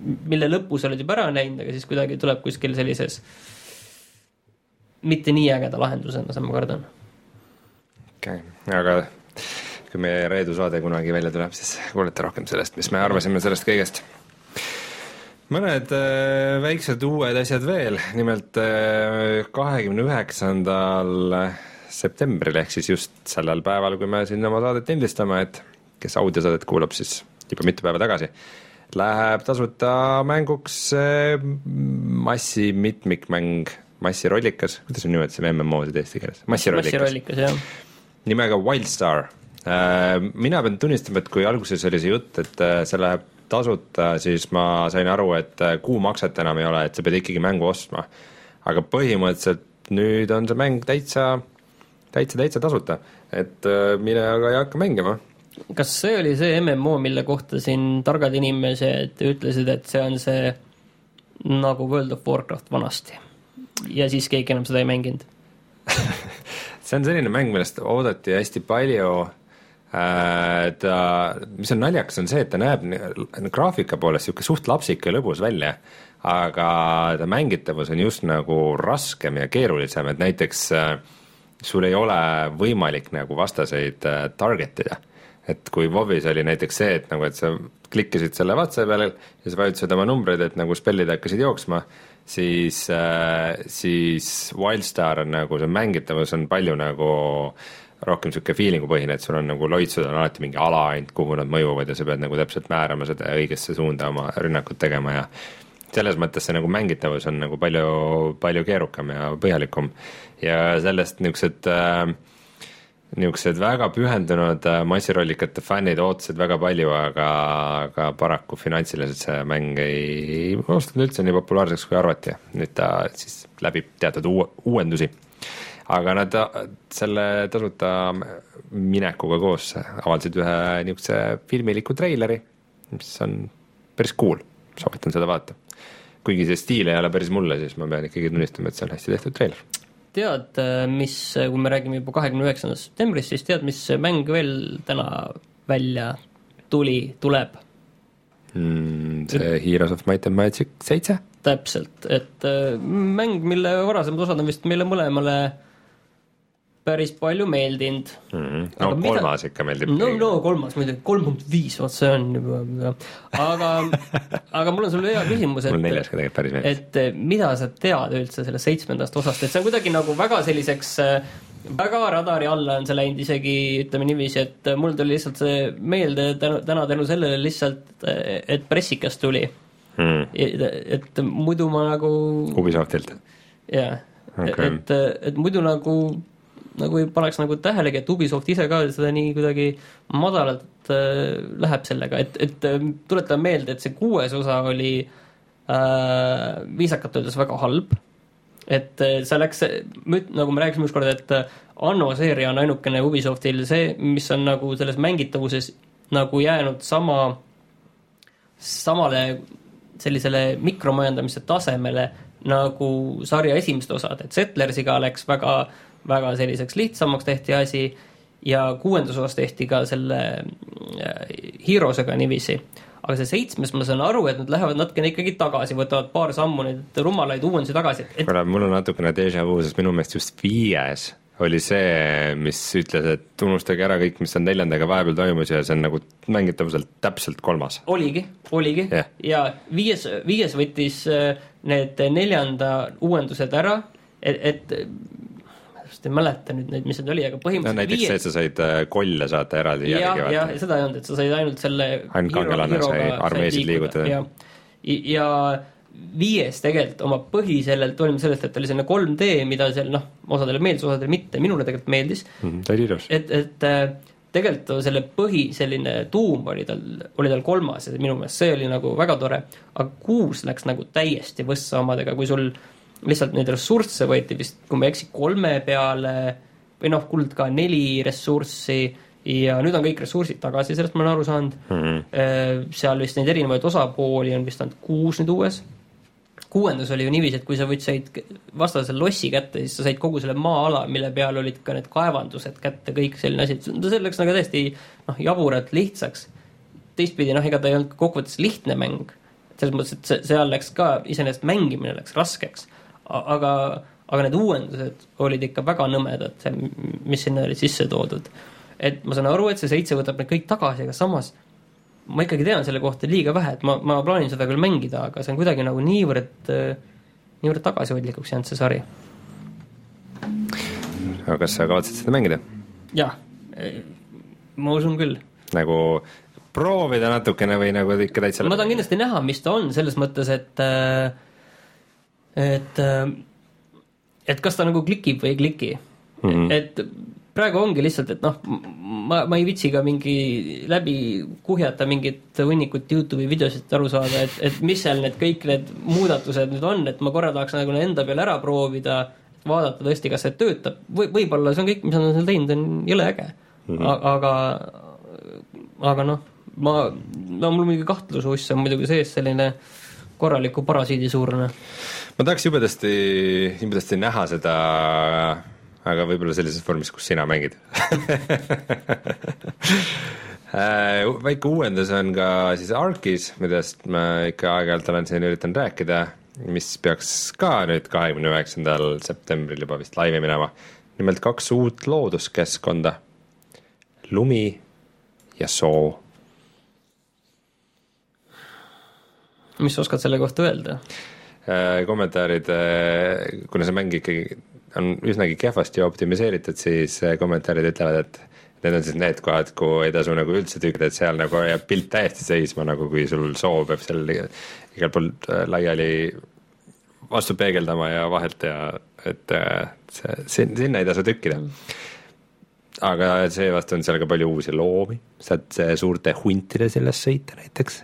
mille lõpu sa oled juba ära näinud, aga siis kuidagi tuleb kuskil sellises mitte nii ägeda lahendusena, seda ma kardan. okei okay., aga kui meie Reedu saade kunagi välja tuleb, siis kuulete rohkem sellest, mis me arvasime sellest kõigest. Mõned äh, väiksed uued asjad veel, nimelt kahekümne üheksandal septembril ehk siis just sellel päeval, kui me siin oma saadet lindistame, et kes audiosaadet kuulab, siis juba mitu päeva tagasi, läheb tasuta mänguks äh, massi mitmikmäng, massirollikas, kuidas me nimetasime MMO-sid eesti keeles? massirollikas massirollikas, jah. nimega Wildstar. mina pean tunnistama, et kui alguses oli see jutt, et äh, see läheb tasuta, siis ma sain aru, et äh, kuumakset enam ei ole, et sa pead ikkagi mängu ostma. aga põhimõtteliselt nüüd on see mäng täitsa, täitsa, täitsa tasuta, et äh, mine aga ja hakka mängima. kas see oli see MMO, mille kohta siin targad inimesed ütlesid, et see on see nagu World of Warcraft vanasti? ja siis keegi enam seda ei mänginud? <laughs> see on selline mäng, millest oodati hästi palju ta, mis on naljakas, on see, et ta näeb graafika poolest niisugune suht lapsik ja lõbus välja, aga ta mängitavus on just nagu raskem ja keerulisem, et näiteks äh, sul ei ole võimalik nagu vastaseid äh, target ida. et kui WoW-is oli näiteks see, et nagu, et sa klikkisid selle WhatsAppi peale ja sa vajutasid oma numbreid, et nagu spellid hakkasid jooksma, siis äh,, siis Wildstar on nagu see mängitavus on palju nagu rohkem niisugune feeling'u põhine, et sul on nagu loitsud on alati mingi ala ainult, kuhu nad mõjuvad ja sa pead nagu täpselt määrama seda õigesse suunda oma rünnakut tegema ja selles mõttes see nagu mängitavus on nagu palju, palju keerukam ja põhjalikum ja sellest niisugused äh, niisugused väga pühendunud äh, massirollikate fännid ootasid väga palju, aga, aga paraku finantsiliselt see mäng ei osutunud üldse nii populaarseks, kui arvati. nüüd ta siis läbib teatud uu-, uuendusi. Aga nad äh, selle tasuta minekuga koos avaldasid ühe niisuguse filmiliku treileri, mis on päris cool, soovitan seda vaadata. kuigi see stiil ei ole päris mulle, siis ma pean ikkagi tunnistama, et see on hästi tehtud treiler tead, mis, kui me räägime juba kahekümne üheksandast septembrist, siis tead, mis mäng veel täna välja tuli, tuleb? mm,. see Heroes of Might and Magic seitse täpselt, et äh, mäng, mille varasemad osad on vist meile mõlemale päris palju meeldinud. mm. -hmm. Aga no mida- kolmas ikka meeldib no, no kolmas muidugi, kolm punkt viis, vot see on juba, aga, <laughs> aga mul on sulle hea küsimus, mul neljas et ka tegelikult päris meeldis. et eh, mida sa tead üldse sellest seitsmendast osast, et see on kuidagi nagu väga selliseks äh, väga radari alla on see läinud isegi ütleme niiviisi, et mul tuli lihtsalt see meelde tänu, täna tänu sellele lihtsalt, et pressikas tuli. mm.. et muidu ma nagu Ubisoftilt. jah Okei. okay., et, et muidu nagu, nagu ei paneks nagu tähelegi, et Ubisoft ise ka seda nii kuidagi madalalt äh, läheb sellega, et, et äh, tuletan meelde, et see kuues osa oli äh, viisakalt öeldes väga halb. et äh, see läks, nagu me rääkisime ükskord, et äh, Anno seeria on ainukene Ubisoftil see, mis on nagu selles mängitavuses nagu jäänud sama, samale sellisele mikromajandamise tasemele nagu sarja esimesed osad, et Settlersiga läks väga, väga selliseks lihtsamaks tehti asi ja kuuendas osas tehti ka selle äh, Heroesega niiviisi. aga see seitsmes, ma saan aru, et nad lähevad natukene ikkagi tagasi, võtavad paar sammu neid rumalaid uuendusi tagasi, et kuule, mul on natukene déjà vu, sest minu meelest just viies oli see, mis ütles, et unustage ära kõik, mis seal neljandaga vahepeal toimus ja see on nagu mängitavuselt täpselt kolmas. oligi, oligi Jah. ja viies, viies võttis äh, need neljanda uuendused ära, et, et just ei mäleta nüüd neid, mis need oli, aga no põhimõtteliselt näiteks see, et sa said äh, kolle saata eraldi jah, järgi jah, seda ei olnud, et sa said ainult selle Ainult kangelane sai armeesid liigutada. ja, ja viies tegelikult oma põhi sellelt olime sellest, et oli selline 3D, mida seal noh, osadele meeldis, osadele mitte, minule tegelikult meeldis mm,. ta oli ilus. et, et äh, tegelikult selle põhi selline tuum oli tal, oli tal kolmas ja minu meelest see oli nagu väga tore, aga kuus läks nagu täiesti võssa omadega, kui sul lihtsalt neid ressursse võeti vist, kui ma ei eksi, kolme peale või noh, kuld ka neli ressurssi ja nüüd on kõik ressursid tagasi, sellest ma olen aru saanud Mm -hmm. seal vist neid erinevaid osapooli on vist ainult kuus nüüd uues. kuuendas oli ju niiviisi, et kui sa võid, said vastasel lossi kätte, siis sa said kogu selle maa-ala, mille peal olid ka need kaevandused kätte, kõik selline asi, see läks nagu täiesti noh, jaburalt lihtsaks. teistpidi noh, ega ta ei olnud kokkuvõttes lihtne mäng, selles mõttes, et see, seal läks ka iseenesest mängimine läks raskeks, aga, aga need uuendused olid ikka väga nõmedad, mis sinna olid sisse toodud. et ma saan aru, et see seitse võtab need kõik tagasi, aga samas ma ikkagi tean selle kohta liiga vähe, et ma, ma plaanin seda küll mängida, aga see on kuidagi nagu niivõrd, niivõrd tagasihoidlikuks jäänud see sari. aga kas sa kavatsed seda mängida? jah, ma usun küll. nagu proovida natukene või nagu ikka täitsa ma tahan kindlasti näha, mis ta on, selles mõttes, et et et kas ta nagu klikib või ei kliki mm. -hmm. et praegu ongi lihtsalt, et noh, ma, ma ei viitsi ka mingi läbi kuhjata mingit hunnikut Youtube'i videosid aru saada, et, et mis seal need kõik need muudatused nüüd on, et ma korra tahaks nagu enda peal ära proovida, vaadata tõesti, kas see töötab või võib-olla see on kõik, mis nad on seal teinud, on jõle äge mm. -hmm. aga, aga noh, ma, no mul mingi kahtlususs on muidugi sees selline korraliku parasiidi suurune. ma tahaks jubedasti, jubedasti näha seda, aga võib-olla sellises vormis, kus sina mängid <laughs> Äh, väike uuendus on ka siis Arkis, millest ma ikka aeg-ajalt olen siin üritanud rääkida, mis peaks ka nüüd kahekümne üheksandal septembril juba vist laivi minema. nimelt kaks uut looduskeskkonda, lumi ja soo mis sa oskad selle kohta öelda? Äh, kommentaarid, kuna see mäng ikkagi on üsnagi kehvasti optimiseeritud, siis äh, kommentaarid ütlevad, et need on siis need kohad, kuhu ei tasu nagu üldse tükkida, et seal nagu jääb pilt täiesti seisma, nagu kui sul soo peab seal igal pool äh, laiali vastu peegeldama ja vahelt ja et äh, see, sinna ei tasu tükkida. aga seevastu on seal ka palju uusi loomi, saad äh, suurte huntide sellest sõita näiteks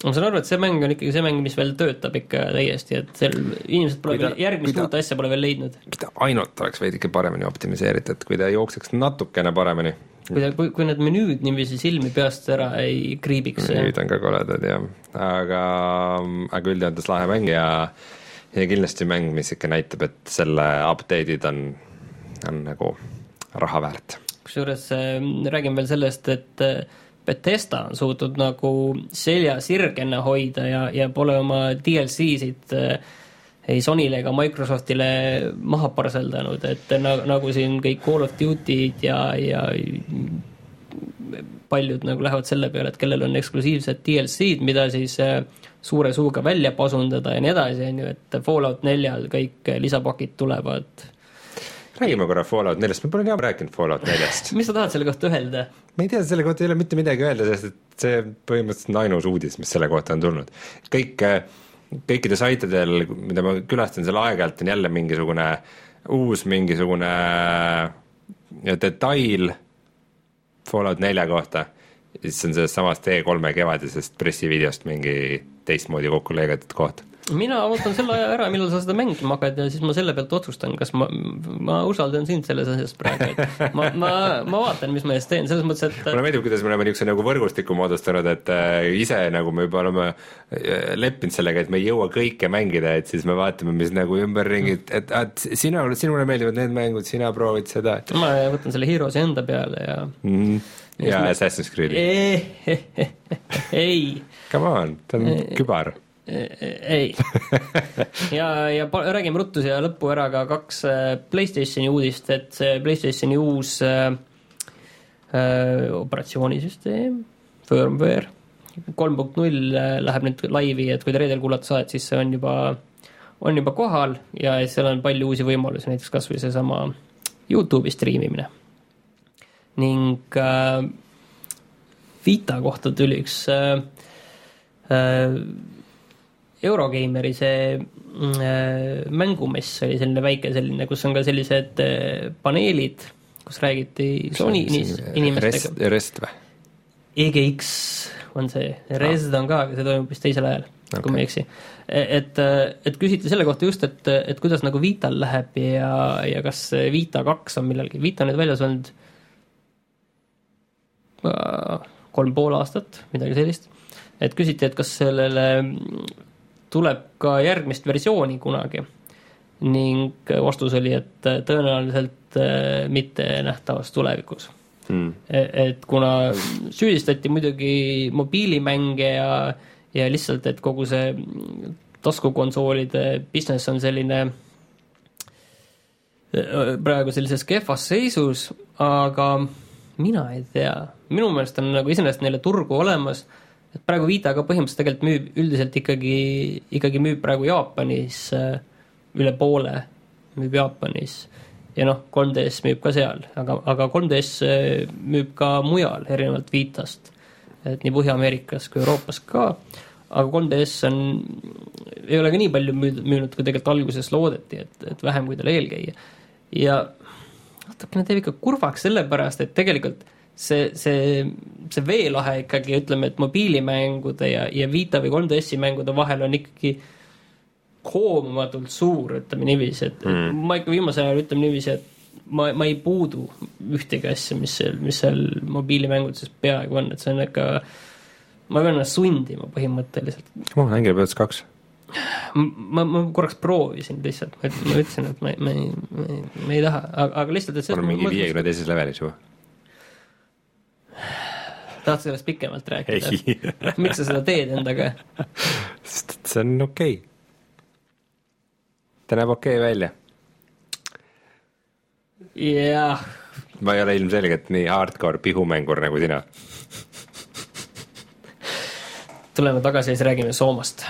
ma saan aru, et see mäng on ikkagi see mäng, mis veel töötab ikka täiesti, et seal inimesed pole ta- veel, järgmist uut asja pole veel leidnud. kui ta ainult oleks veidike paremini optimiseeritud, kui ta jookseks natukene paremini. kui ta, kui, kui need menüüd niiviisi silmi peast ära ei kriibiks. nüüd on ka koledad jah, aga, aga üldjoontes lahe mäng ja, ja kindlasti mäng, mis ikka näitab, et selle update'id on, on nagu raha väärt. kusjuures äh, räägin veel sellest, et äh, Betesta on suutnud nagu selja sirgena hoida ja, ja pole oma DLC-sid äh, ei Sonyle ega Microsoftile maha parseldanud, et nagu, nagu siin kõik Call of Duty'd ja, ja paljud nagu lähevad selle peale, et kellel on eksklusiivsed DLC-d, mida siis äh, suure suuga välja pasundada ja nii edasi, on ju, et Fallout neljal kõik lisapakid tulevad räägime korra Fallout neljast, me pole ammu rääkinud Fallout neljast. <laughs> mis sa tahad selle kohta öelda? ma ei tea, selle kohta ei ole mitte midagi öelda, sest et see põhimõtteliselt on ainus uudis, mis selle kohta on tulnud. kõik, kõikidel saitidel, mida ma külastan seal aeg-ajalt, on jälle mingisugune uus mingisugune detail Fallout nelja kohta. siis on sellest samast E3-e kevadisest pressivideost mingi teistmoodi kokku lõigatud koht mina ootan selle aja ära, millal sa seda mängima hakkad ja siis ma selle pealt otsustan, kas ma, ma usaldan sind selles asjas praegu, et ma, ma, ma vaatan, mis ma eest teen, selles mõttes, et mulle meeldib, kuidas me oleme niisuguse nagu võrgustiku moodustanud, et äh, ise nagu me juba oleme äh, leppinud sellega, et me ei jõua kõike mängida, et siis me vaatame, mis nagu ümberringi, et, et, sina, sinule meeldivad need mängud, sina proovid seda. ma võtan selle Heroes'i enda peale ja mm. ja, Assassin's Creed'i. ei. Come on, ta on kübar ei. <laughs> ja, ja räägime ruttu siia lõppu ära ka kaks äh, Playstationi uudist, et see Playstationi uus äh, äh, operatsioonisüsteem, firmware kolm punkt null äh, läheb nüüd laivi, et kui te reedel kuulata saadet, siis see on juba, on juba kohal ja seal on palju uusi võimalusi, näiteks kas või seesama Youtube'i striimimine. ning äh, Vita kohta tuli üks äh, äh, Eurogeimeri see mm, äh, mängumess oli selline väike selline, kus on ka sellised äh, paneelid, kus räägiti Sony inimestega. Rest või? EGX on see, Rest on ka, aga see toimub vist teisel ajal okay., kui ma ei eksi. E, et, äh, et küsiti selle kohta just, et, et kuidas nagu Vital läheb ja, ja kas Vita kaks on millalgi, Vita on nüüd väljas olnud kolm pool aastat, midagi sellist. et küsiti, et kas sellele tuleb ka järgmist versiooni kunagi. ning vastus oli, et tõenäoliselt äh, mitte nähtavas tulevikus. Hmm.. et kuna süüdistati muidugi mobiilimänge ja, ja lihtsalt, et kogu see taskukonsoolide business on selline äh, praegu sellises kehvas seisus, aga mina ei tea, minu meelest on nagu iseenesest neile turgu olemas et praegu Vita ka põhimõtteliselt tegelikult müüb üldiselt ikkagi, ikkagi müüb praegu Jaapanis äh, üle poole, müüb Jaapanis. ja noh, 3DS müüb ka seal, aga, aga 3DS äh, müüb ka mujal, erinevalt Vitast. et nii Põhja-Ameerikas kui Euroopas ka, aga 3DS on, ei ole ka nii palju müüd, müünud, kui tegelikult alguses loodeti, et, et vähem kui tal eelkäija. ja natukene teeb ikka kurvaks sellepärast, et tegelikult see, see, see veelahe ikkagi, ütleme, et mobiilimängude ja, ja Vita või 3DS-i mängude vahel on ikkagi hoomamatult suur, ütleme niiviisi, et mm. ma ikka viimasel ajal ütleme niiviisi, et ma, ma ei puudu ühtegi asja, mis seal, mis seal mobiilimängudes peaaegu on, et see on ikka, ma pean ennast sundima põhimõtteliselt. oh, Angry Birds kaks ma, ma korraks proovisin lihtsalt, ma ütlesin, et ma, ma ei, ma ei, ma ei taha, aga, aga lihtsalt, et see on mingi viiekümne teises levelis juba tahad sellest pikemalt rääkida? <laughs> miks sa seda teed endaga? sest et see on okei okay.. ta näeb okei okay välja. jah. ma ei ole ilmselgelt nii hardcore pihumängur nagu sina. tuleme tagasi ja siis räägime Soomast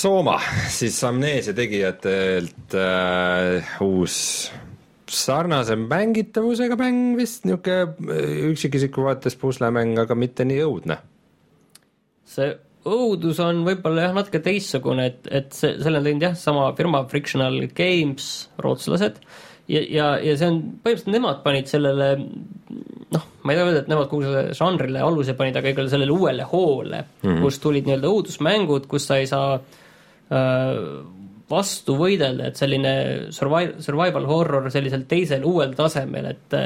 Sooma, siis Amnesia tegijatelt äh, uus sarnase mängitavusega mäng vist, niisugune äh, üksikisiku vaates puslemäng, aga mitte nii õudne. see õudus on võib-olla jah, natuke teistsugune, et, et see, selle on teinud jah, sama firma Frictional Games, rootslased, ja, ja, ja see on, põhimõtteliselt nemad panid sellele noh, ma ei taha öelda, et nemad kogu sellele žanrile aluse panid, aga ikkagi sellele uuele hoole mm, -hmm. kus tulid nii-öelda õudusmängud, kus sa ei saa Äh, vastu võidelda, et selline survival, survival horror sellisel teisel uuel tasemel, et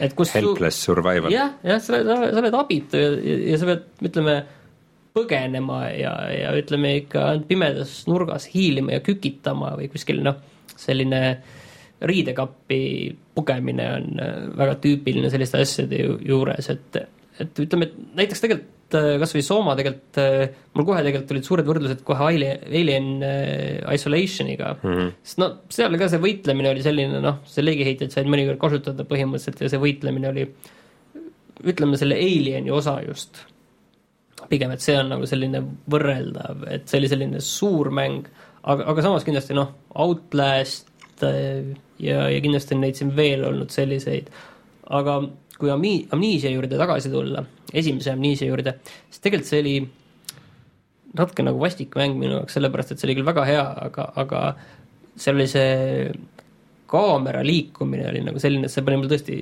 et kus Helpless su... survival. jah, jah, sa oled, sa oled abitu ja, ja sa pead, ütleme, põgenema ja, ja ütleme ikka pimedas nurgas hiilima ja kükitama või kuskil noh, selline riidekappi pugemine on äh, väga tüüpiline selliste asjade juures, et, et ütleme, et näiteks tegelikult et äh, kas või Sooma tegelikult, äh, mul kohe tegelikult tulid suured võrdlused kohe Alien äh, Isolationiga mm. -hmm. sest no seal ka see võitlemine oli selline noh, see leegiheitjad said mõnikord kasutada põhimõtteliselt ja see võitlemine oli ütleme selle Alieni osa just. pigem, et see on nagu selline võrreldav, et see oli selline suur mäng, aga, aga samas kindlasti noh, Outlast ja, ja kindlasti on neid siin veel olnud selliseid, aga kui Amni-, Amnesia juurde tagasi tulla, esimese Amnesia juurde, siis tegelikult see oli natuke nagu vastik mäng minu jaoks, sellepärast et see oli küll väga hea, aga, aga seal oli see kaamera liikumine oli nagu selline, et see pani mul tõesti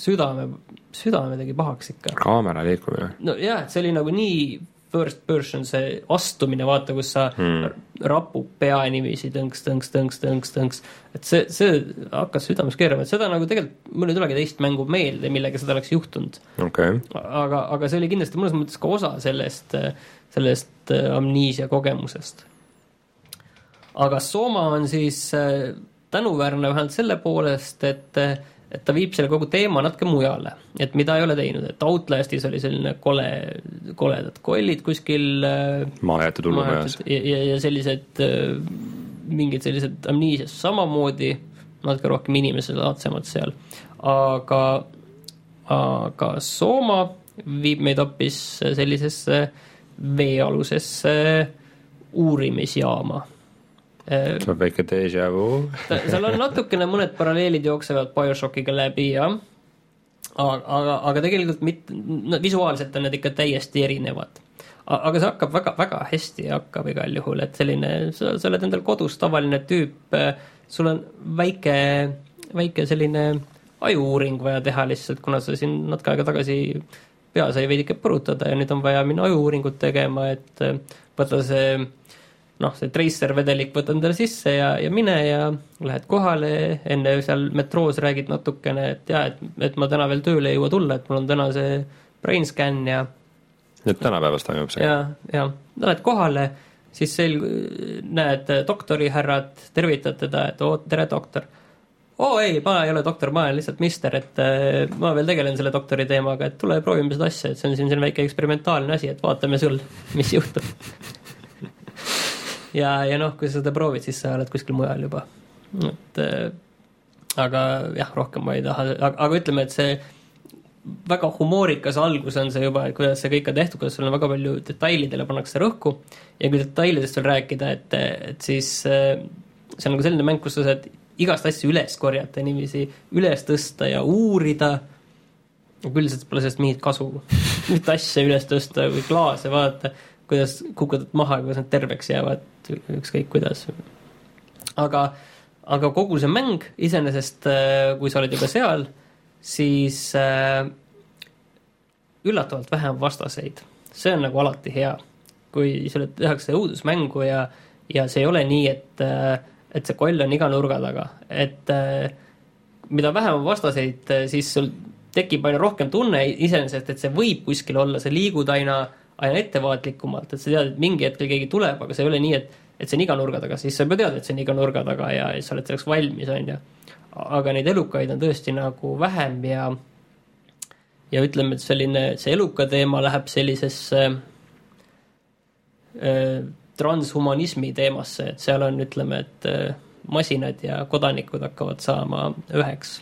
südame, südame tegi pahaks ikka. kaamera liikumine? no jah, et see oli nagu nii first person see astumine, vaata, kus sa hmm. Rapub pea niiviisi tõnks, tõnks, tõnks, tõnks, tõnks. et see, see hakkas südames keerama, et seda nagu tegelikult, mul ei tulegi teist mängu meelde, millega seda oleks juhtunud okay.. aga, aga see oli kindlasti mõnes mõttes ka osa sellest, sellest äh, amneesia kogemusest. aga Soma on siis äh, tänuväärne vähemalt selle poolest, et et ta viib selle kogu teema natuke mujale, et mida ei ole teinud, et Outlastis oli selline kole, koledad kollid kuskil äh, mahajäetud hullumajas. ja, ja, ja sellised, äh, mingid sellised amniisias samamoodi, natuke rohkem inimeselaadsemad seal, aga, aga Sooma viib meid hoopis sellisesse veealusesse uurimisjaama see on väike déjà vu seal on natukene mõned paralleelid jooksevad BioShockiga läbi, jah. aga, aga, aga tegelikult mitte, no visuaalselt on need ikka täiesti erinevad. aga see hakkab väga, väga hästi hakkab igal juhul, et selline, sa, sa oled endal kodus tavaline tüüp, sul on väike, väike selline ajuuuring vaja teha lihtsalt, kuna sa siin natuke aega tagasi pea sai veidike põrutada ja nüüd on vaja minna ajuuuringut tegema, et võtta see noh, see tracer vedelik võtad endale sisse ja, ja mine ja lähed kohale, enne seal metroos räägid natukene, et jaa, et, et ma täna veel tööle ei jõua tulla, et mul on täna see brain scan ja et tänapäevas toimub see? jaa, jaa, lähed kohale, siis sel-, näed doktorihärrat, tervitad teda, et oo, tere, doktor. oo ei, ma ei ole doktor, ma olen lihtsalt mister, et äh, ma veel tegelen selle doktori teemaga, et tule proovime seda asja, et see on siin selline väike eksperimentaalne asi, et vaatame sul, mis juhtub <laughs> ja, ja noh, kui sa seda proovid, siis sa oled kuskil mujal juba. et äh, aga jah, rohkem ma ei taha, aga ütleme, et see väga humoorikas algus on see juba, et kuidas see kõik on tehtud, kuidas sul on väga palju detailidele pannakse rõhku ja kui detailidest veel rääkida, et, et siis äh, see on nagu selline mäng, kus sa saad igast asju üles korjata, niiviisi üles tõsta ja uurida, aga üldiselt pole sellest mingit kasu. Mitte asja üles tõsta või klaase vaadata, kuidas kukutad maha, kuidas nad terveks jäävad, ükskõik kuidas. aga, aga kogu see mäng iseenesest, äh, kui sa oled juba seal, siis äh, üllatavalt vähe on vastaseid. see on nagu alati hea. kui sulle tehakse õudusmängu ja, ja see ei ole nii, et, äh, et see koll on iga nurga taga, et mida vähem on vastaseid, siis sul tekib aina rohkem tunne iseenesest, et see võib kuskil olla, sa liigud aina, aina ettevaatlikumalt, et sa tead, et mingi hetkel keegi tuleb, aga see ei ole nii, et et see on iga nurga taga, siis sa juba tead, et see on iga nurga taga ja sa oled selleks valmis, on ju. aga neid elukaid on tõesti nagu vähem ja ja ütleme, et selline, see eluka teema läheb sellisesse äh, transhumanismi teemasse, et seal on, ütleme, et äh, masinad ja kodanikud hakkavad saama üheks.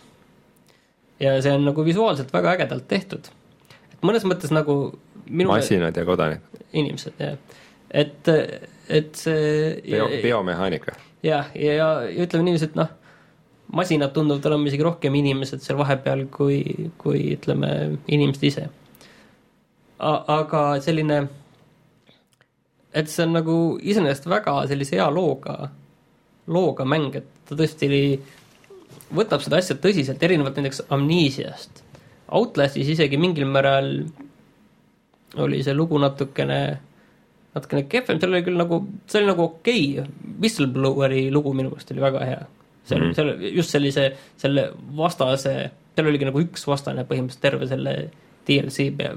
ja see on nagu visuaalselt väga ägedalt tehtud. et mõnes mõttes nagu minu masinad ja kodanikud. inimesed, jah. et et see Bio, biomehaanika. jah, ja, ja, ja ütleme niiviisi, et noh, masinad tunduvad olema isegi rohkem inimesed seal vahepeal kui, kui ütleme, inimesed ise. aga selline, et see on nagu iseenesest väga sellise hea looga, looga mäng, et ta tõesti võtab seda asja tõsiselt, erinevalt näiteks Amnesiast. Outlastis isegi mingil määral oli see lugu natukene natukene kehvem, seal oli küll nagu, see oli nagu okei okay., Whistlebloweri lugu minu meelest oli väga hea. seal mm, -hmm. seal just sellise, selle vastase, seal oligi nagu üks vastane põhimõtteliselt terve selle DLC pea,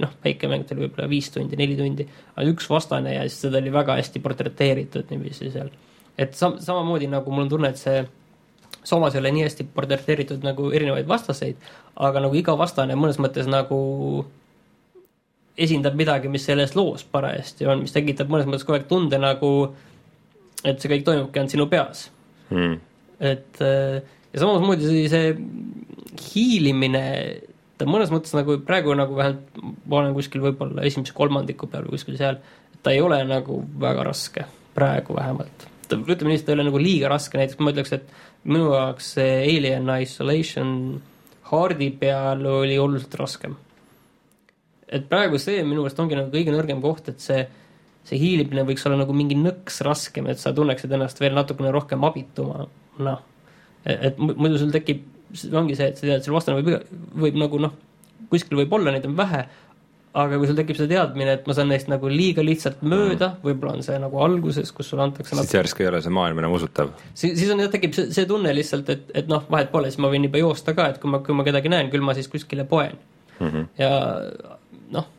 noh, väike mäng, ta oli võib-olla viis tundi, neli tundi, aga üks vastane ja siis seda oli väga hästi portreteeritud niiviisi seal. et sam-, samamoodi nagu mul on tunne, et see Soomas ei ole nii hästi portreteeritud nagu erinevaid vastaseid, aga nagu iga vastane mõnes mõttes nagu esindab midagi, mis selles loos parajasti on, mis tekitab mõnes mõttes kogu aeg tunde nagu, et see kõik toimubki ainult sinu peas hmm.. et äh, ja samamoodi see hiilimine et mõnes mõttes nagu praegu nagu vähemalt ma olen kuskil võib-olla esimese kolmandiku peal või kuskil seal, et ta ei ole nagu väga raske, praegu vähemalt. ütleme nii, et ta ei ole nagu liiga raske, näiteks ma ütleks, et minu jaoks see Alien Isolation Hardi peal oli oluliselt raskem. Et praegu see minu meelest ongi nagu kõige nõrgem koht, et see see hiilimine võiks olla nagu mingi nõks raskem, et sa tunneksid ennast veel natukene rohkem abituma, noh. et muidu sul tekib, ongi see, et sa tead, seal vastane võib, võib nagu noh, kuskil võib olla, neid on vähe, aga kui sul tekib see teadmine, et ma saan neist nagu liiga lihtsalt mööda mm., võib-olla on see nagu alguses, kus sulle antakse siis järsku ei ole see maailm enam usutav. siis, siis on jah, tekib see, see tunne lihtsalt, et, et noh, vahet pole, siis ma võin juba joosta ka, et kui ma, kui ma kedagi näen, küll ma siis kuskile poen mm. -hmm. ja noh,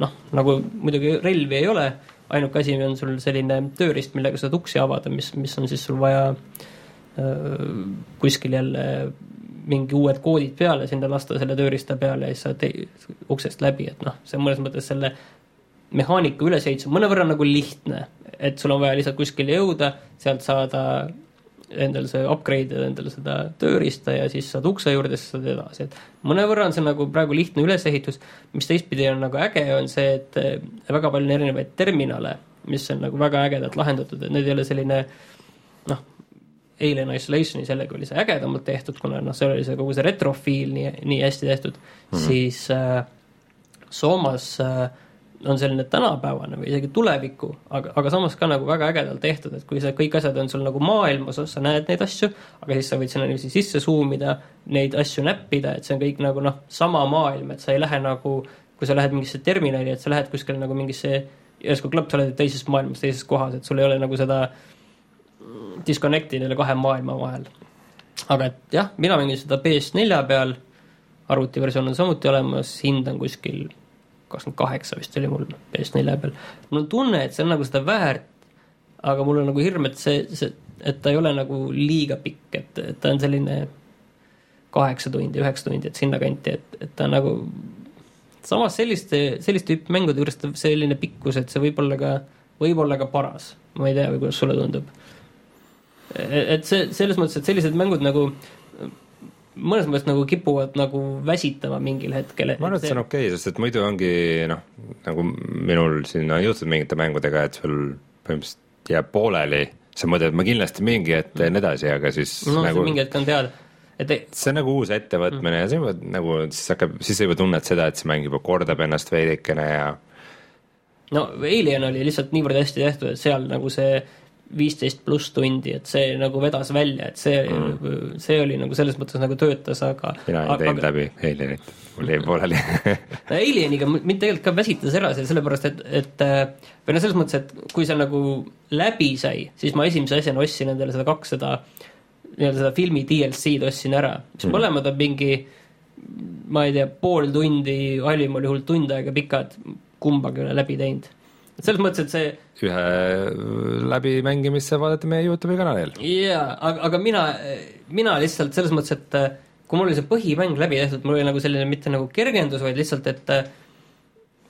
noh, nagu muidugi relvi ei ole ainuke asi on sul selline tööriist, millega saad uksi avada, mis, mis on siis sul vaja äh, kuskil jälle mingi uued koodid peale sinna lasta selle tööriista peale ja siis saad uksest läbi, et noh, see on mõnes mõttes selle mehaanika ülesehitus on mõnevõrra nagu lihtne, et sul on vaja lihtsalt kuskile jõuda, sealt saada endale see upgrade ida endale seda tööriista ja siis saad ukse juurde, siis saad edasi, et mõnevõrra on see nagu praegu lihtne ülesehitus, mis teistpidi on nagu äge, on see, et eh, väga palju on erinevaid terminale, mis on nagu väga ägedalt lahendatud, et need ei ole selline noh, Alien Isolationis jällegi oli see ägedamalt tehtud, kuna noh, seal oli see kogu see retrofiil nii, nii hästi tehtud. Mm, -hmm. siis äh, Soomas äh, on selline tänapäevane või isegi tuleviku, aga, aga samas ka nagu väga ägedalt tehtud, et kui see kõik asjad on sul nagu maailmas, sa näed neid asju, aga siis sa võid sinna niiviisi sisse zoom ida, neid asju näppida, et see on kõik nagu noh, sama maailm, et sa ei lähe nagu, kui sa lähed mingisse terminali, et sa lähed kuskile nagu mingisse, järsku klõps, sa oled teises maailmas, teises kohas, et sul ei ole nagu seda disconnect'i nende kahe maailma vahel. aga et jah, mina mängin seda PS4 peal, arvutiversioon on samuti olemas, hind on kuskil kakskümmend kaheksa vist oli mul PS4 peal. mul on tunne, et see on nagu seda väärt, aga mul on nagu hirm, et see, see, et ta ei ole nagu liiga pikk, et, et ta on selline kaheksa tundi, üheksa tundi, et sinnakanti, et, et ta nagu samas selliste, sellist tüüpi mängude juures ta selline pikkus, et see võib olla ka, võib olla ka paras. ma ei tea, kuidas sulle tundub. E-, et see, selles mõttes, et sellised mängud nagu mõnes mõttes nagu kipuvad nagu väsitama mingil hetkel. ma arvan, et see on okei okay,, sest et muidu ongi noh, nagu minul siin on juhtunud mingite mängudega, et sul põhimõtteliselt jääb pooleli, sa mõtled, et ma kindlasti mingi hetk teen edasi, aga siis no, nagu mingi hetk on teada et ei... see on nagu uus ettevõtmine mm. ja siis juba nagu, siis hakkab, siis sa juba tunned seda, et see mäng juba kordab ennast veidikene ja no Alien oli lihtsalt niivõrd hästi tehtud, et seal nagu see viisteist pluss tundi, et see nagu vedas välja, et see mm., see oli nagu selles mõttes nagu töötas, aga mina ei teinud aga... läbi Alienit, mul jäi pooleli <laughs> Alieniga mind tegelikult ka väsitas ära see, sellepärast et, et või noh, selles mõttes, et kui see nagu läbi sai, siis ma esimese asjana ostsin endale seda kakssada nii-öelda seda filmi DLC-d ostsin ära, mis mm. mõlemad on mingi ma ei tea, pool tundi, halvim oli hull tund aega pikad, kumbagi ei ole läbi teinud selles mõttes, et see ühe läbimängimisse vaadata meie Youtube'i kanalil. jaa, aga, aga mina, mina lihtsalt selles mõttes, et äh, kui mul oli see põhimäng läbi tehtud, mul oli nagu selline mitte nagu kergendus, vaid lihtsalt, et äh,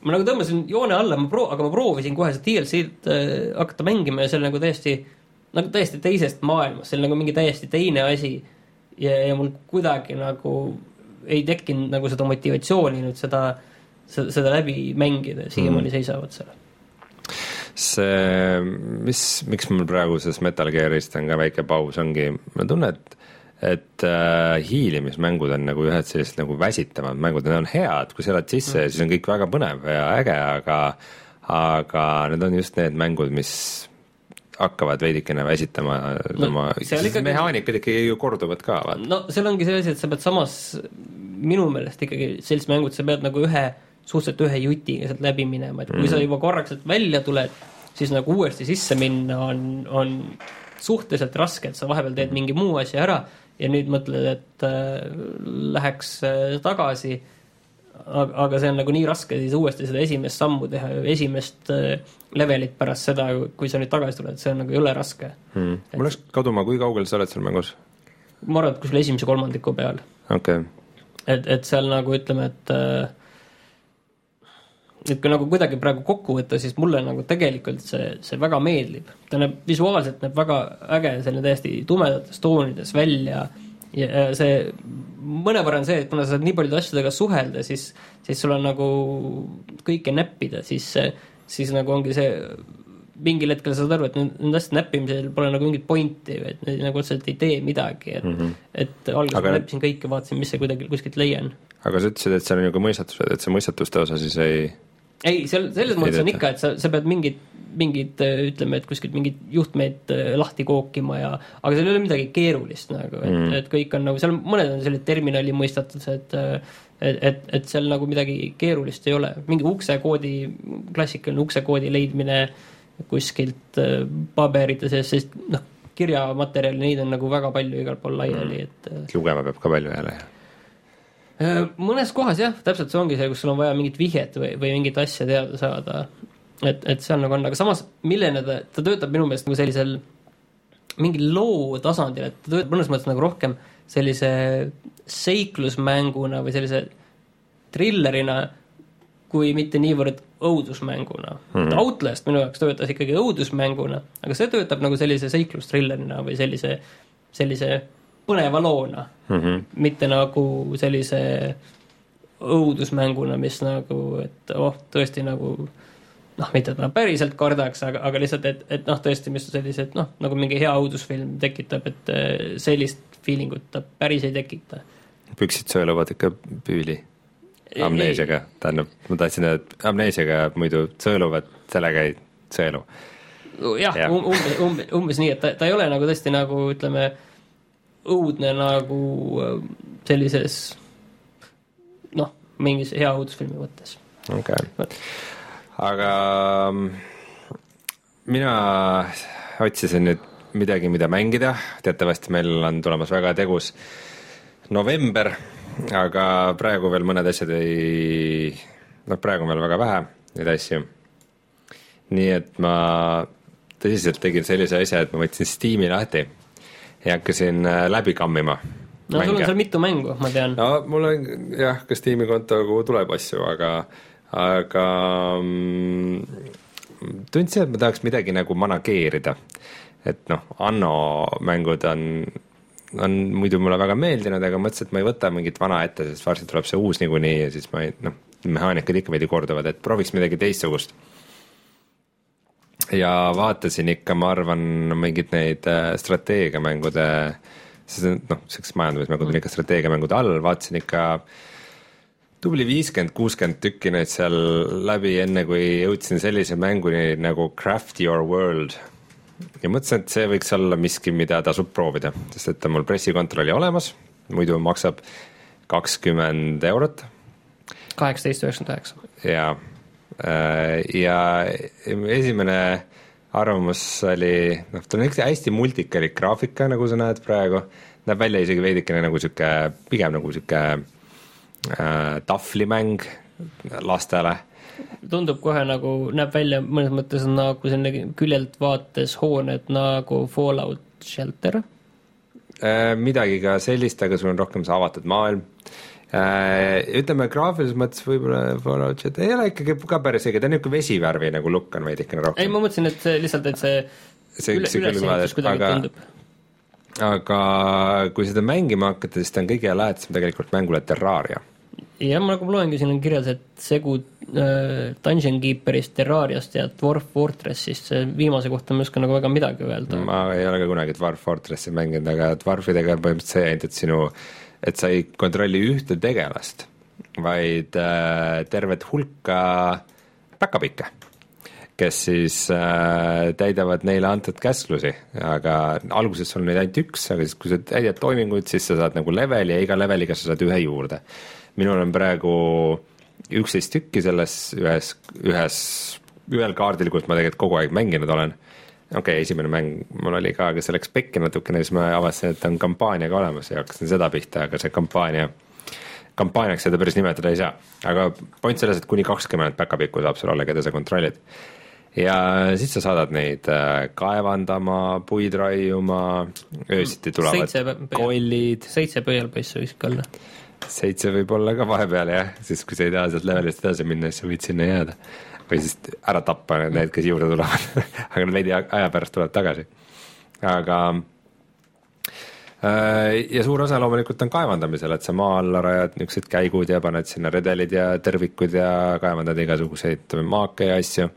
ma nagu tõmbasin joone alla, ma proo-, aga ma proovisin kohe seda DLC-d äh, hakata mängima ja see oli nagu täiesti, nagu täiesti teisest maailmast, see oli nagu mingi täiesti teine asi. ja, ja mul kuidagi nagu ei tekkinud nagu seda motivatsiooni nüüd seda, seda, seda läbi mängida, siiamaani mm. seisavad seal see, mis, miks mul praegu sellest Metal Gearist on ka väike paus, ongi, ma tunnen, et et äh, hiilimismängud on nagu ühed sellised nagu väsitavad mängud, need on head, kui sa elad sisse mm., siis on kõik väga põnev ja äge, aga aga need on just need mängud, mis hakkavad veidikene väsitama no, oma, ikkagi... mehaanikad ikkagi ju korduvad ka, vaata. no seal ongi see asi, et sa pead samas minu meelest ikkagi sellised mängud, sa pead nagu ühe suhteliselt ühe jutiga sealt läbi minema, et kui mm. sa juba korraks sealt välja tuled, siis nagu uuesti sisse minna on, on suhteliselt raske, et sa vahepeal teed mingi muu asja ära ja nüüd mõtled, et äh, läheks äh, tagasi. aga see on nagu nii raske siis uuesti seda esimest sammu teha, esimest äh, levelit pärast seda, kui sa nüüd tagasi tuled, see on nagu jõle raske mm.. mul läks kaduma, kui kaugel sa oled seal mängus? ma arvan, et kuskil esimese kolmandiku peal. okei okay.. et, et seal nagu ütleme, et äh, et kui nagu kuidagi praegu kokku võtta, siis mulle nagu tegelikult see, see väga meeldib. ta näeb, visuaalselt näeb väga äge, selline täiesti tumedates toonides välja ja see mõnevõrra on see, et kuna sa saad nii paljude asjadega suhelda, siis, siis sul on nagu kõike näppida, siis, siis nagu ongi see mingil hetkel saad aru, et nende asjade näppimisel pole nagu mingit pointi, et need nagu otseselt ei tee midagi, et mm, -hmm. et alguses aga... ma näppisin kõike, vaatasin, mis see kuidagi kuskilt leian. aga sa ütlesid, et seal on ka mõistatused, et see mõistatuste osa siis ei ei, seal selles mõttes on ikka, et sa, sa pead mingit, mingid ütleme, et kuskilt mingeid juhtmeid äh, lahti kookima ja aga seal ei ole midagi keerulist nagu, et mm., et kõik on nagu, seal mõned on sellised terminali mõistatused, äh, et, et, et seal nagu midagi keerulist ei ole, mingi uksekoodi, klassikaline uksekoodi leidmine kuskilt äh, paberite sees, sest noh, kirjamaterjali, neid on nagu väga palju igal pool laiali mm., et lugema peab ka palju jälle, jah Äh, mõnes kohas jah, täpselt see ongi see, kus sul on vaja mingit vihjet või, või mingit asja teada saada. et, et seal nagu on, aga samas, milline ta, ta töötab minu meelest nagu sellisel mingil loo tasandil, et ta töötab mõnes mõttes nagu rohkem sellise seiklusmänguna või sellise trillerina, kui mitte niivõrd õudusmänguna mm. -hmm. Outlast minu jaoks töötas ikkagi õudusmänguna, aga see töötab nagu sellise seiklustrillerile või sellise, sellise põneva loona mm, -hmm. mitte nagu sellise õudusmänguna, mis nagu, et oh, tõesti nagu noh, mitte et ma päriselt kardaks, aga, aga lihtsalt, et, et noh, tõesti, mis sellised noh, nagu mingi hea õudusfilm tekitab, et eh, sellist feeling ut ta päris ei tekita. püksid sõeluvad ikka püüli amneesiaga, tähendab, ma tahtsin öelda, et amneesiaga muidu sõeluvad, sellega ei sõelu. jah ja. um,, umbes, umbes, umbes nii, et ta, ta ei ole nagu tõesti nagu ütleme õudne nagu äh, sellises noh, mingis hea õudusfilmi mõttes. okei okay., aga mm, mina otsisin nüüd midagi, mida mängida, teatavasti meil on tulemas väga tegus november, aga praegu veel mõned asjad ei, noh, praegu on veel väga vähe neid asju. nii et ma tõsiselt tegin sellise asja, et ma võtsin Steam'i lahti ja hakkasin äh, läbi kammima. no mänge. sul on seal mitu mängu, ma tean. no mul on jah, ka Steam'i konto, kuhu tuleb asju, aga, aga mm, tundsin, et ma tahaks midagi nagu manageerida. et noh, Anno mängud on, on muidu mulle väga meeldinud, aga mõtlesin, et ma ei võta mingit vana ette, sest varsti tuleb see uus niikuinii ja siis ma ei, noh, mehaanikad ikka veidi korduvad, et prooviks midagi teistsugust ja vaatasin ikka, ma arvan, mingeid neid äh, strateegiamängude, sest noh, siuksed majandamismängud on ikka strateegiamängude all, vaatasin ikka tubli viiskümmend, kuuskümmend tükki neid seal läbi, enne kui jõudsin sellise mänguni nagu Craft Your World. ja mõtlesin, et see võiks olla miski, mida tasub proovida, sest et on mul pressikontrolli olemas, muidu maksab kakskümmend eurot. kaheksateist üheksakümmend üheksa. jaa ja esimene arvamus oli, noh, tal on ikka hästi multikalik graafika, nagu sa näed praegu, näeb välja isegi veidikene nagu sihuke, pigem nagu sihuke äh, tahvlimäng lastele. Tundub kohe nagu, näeb välja mõnes mõttes nagu selline küljelt vaates hooned nagu Fallout Shelter. Äh,. midagi ka sellist, aga sul on rohkem see avatud maailm. Äh, ütleme graafilises mõttes võib-olla Fallout Jet ei ole ikkagi ka päris õige, ta on niisugune vesivärvi nagu lukk on veidikene rohkem. ei, ma mõtlesin, et see lihtsalt, et see, see üle, ülesehitus kuidagi aga, tundub. aga kui seda mängima hakata, siis ta on kõige lähedasem tegelikult mängule Terraria. jah, ma nagu loengi, siin on kirjas, et segu äh, Dungeon Keeperist, Terrariast ja Dwarf Fortressist, see viimase kohta ma ei oska nagu väga midagi öelda. ma ei ole ka kunagi Dwarf Fortressi mänginud, aga Dwarfidega on põhimõtteliselt see ainult, et sinu et sa ei kontrolli ühte tegelast, vaid äh, tervet hulka päkapikke, kes siis äh, täidavad neile antud käsklusi, aga alguses sul on neid ainult üks, aga siis, kui sa täidad toiminguid, siis sa saad nagu leveli ja iga leveliga sa saad ühe juurde. minul on praegu üksteist tükki selles ühes, ühes, ühel kaardil, kus ma tegelikult kogu aeg mänginud olen okei okay,, esimene mäng mul oli ka, aga see läks pekki natukene, siis ma avastasin, et on kampaania ka olemas ja hakkasin seda pihta, aga see kampaania, kampaaniaks seda päris nimetada ei saa. aga point selles, et kuni kakskümmend päkapikku saab sul olla, keda sa kontrollid. ja siis sa saadad neid äh, kaevandama, puid raiuma, öösiti tulevad seitse kollid. seitse pöialpoissi võiks ka olla. seitse võib olla ka vahepeal jah, siis kui sa ei taha sealt levelist edasi minna, siis sa võid sinna jääda või siis ära tappa need, kes juurde tulevad <laughs> aga nad veidi aja pärast tulevad tagasi. aga ja suur osa loomulikult on kaevandamisel, et sa maa alla rajad niisugused käigud ja paned sinna redelid ja tõrvikud ja kaevandad igasuguseid maake ja asju.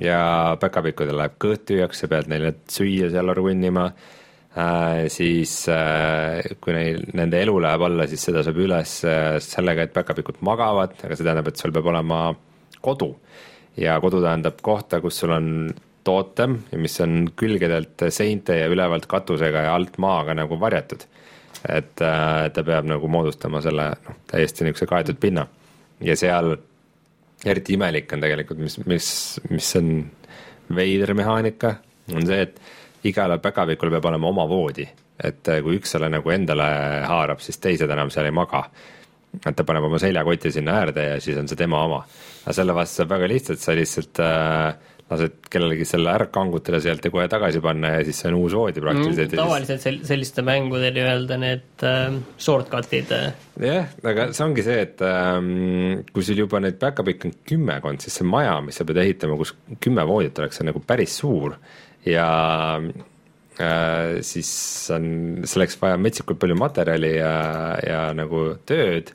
ja päkapikudel läheb kõht tühjaks, sa pead neile süüa seal runnima äh,. siis äh, kui neil, nende elu läheb alla, siis seda saab üles äh, sellega, et päkapikud magavad, aga see tähendab, et sul peab olema kodu. Ja kodu tähendab kohta, kus sul on tootem, mis on külgedelt seinte ja ülevalt katusega ja alt maaga nagu varjatud. et äh, ta peab nagu moodustama selle noh, täiesti niisuguse kaetud pinna ja seal eriti imelik on tegelikult, mis, mis, mis on veider mehaanika, on see, et igale päkavikul peab olema oma voodi, et äh, kui üks selle nagu endale haarab, siis teised enam seal ei maga. et ta paneb oma seljakoti sinna äärde ja siis on see tema oma. Aga selle vastu saab väga lihtsalt, sa lihtsalt äh, lased kellelegi selle ära kangutada sealt ja kohe tagasi panna ja siis see on uus voodi praktiliselt mm,. tavaliselt sel-, selliste mängude nii-öelda need äh, shortcut'id. Jah, aga see ongi see, et ähm, kui sul juba neid back-up'e on kümmekond, siis see maja, mis sa pead ehitama, kus kümme voodit oleks, on nagu päris suur ja äh, siis on selleks vaja metsikult palju materjali ja, ja nagu tööd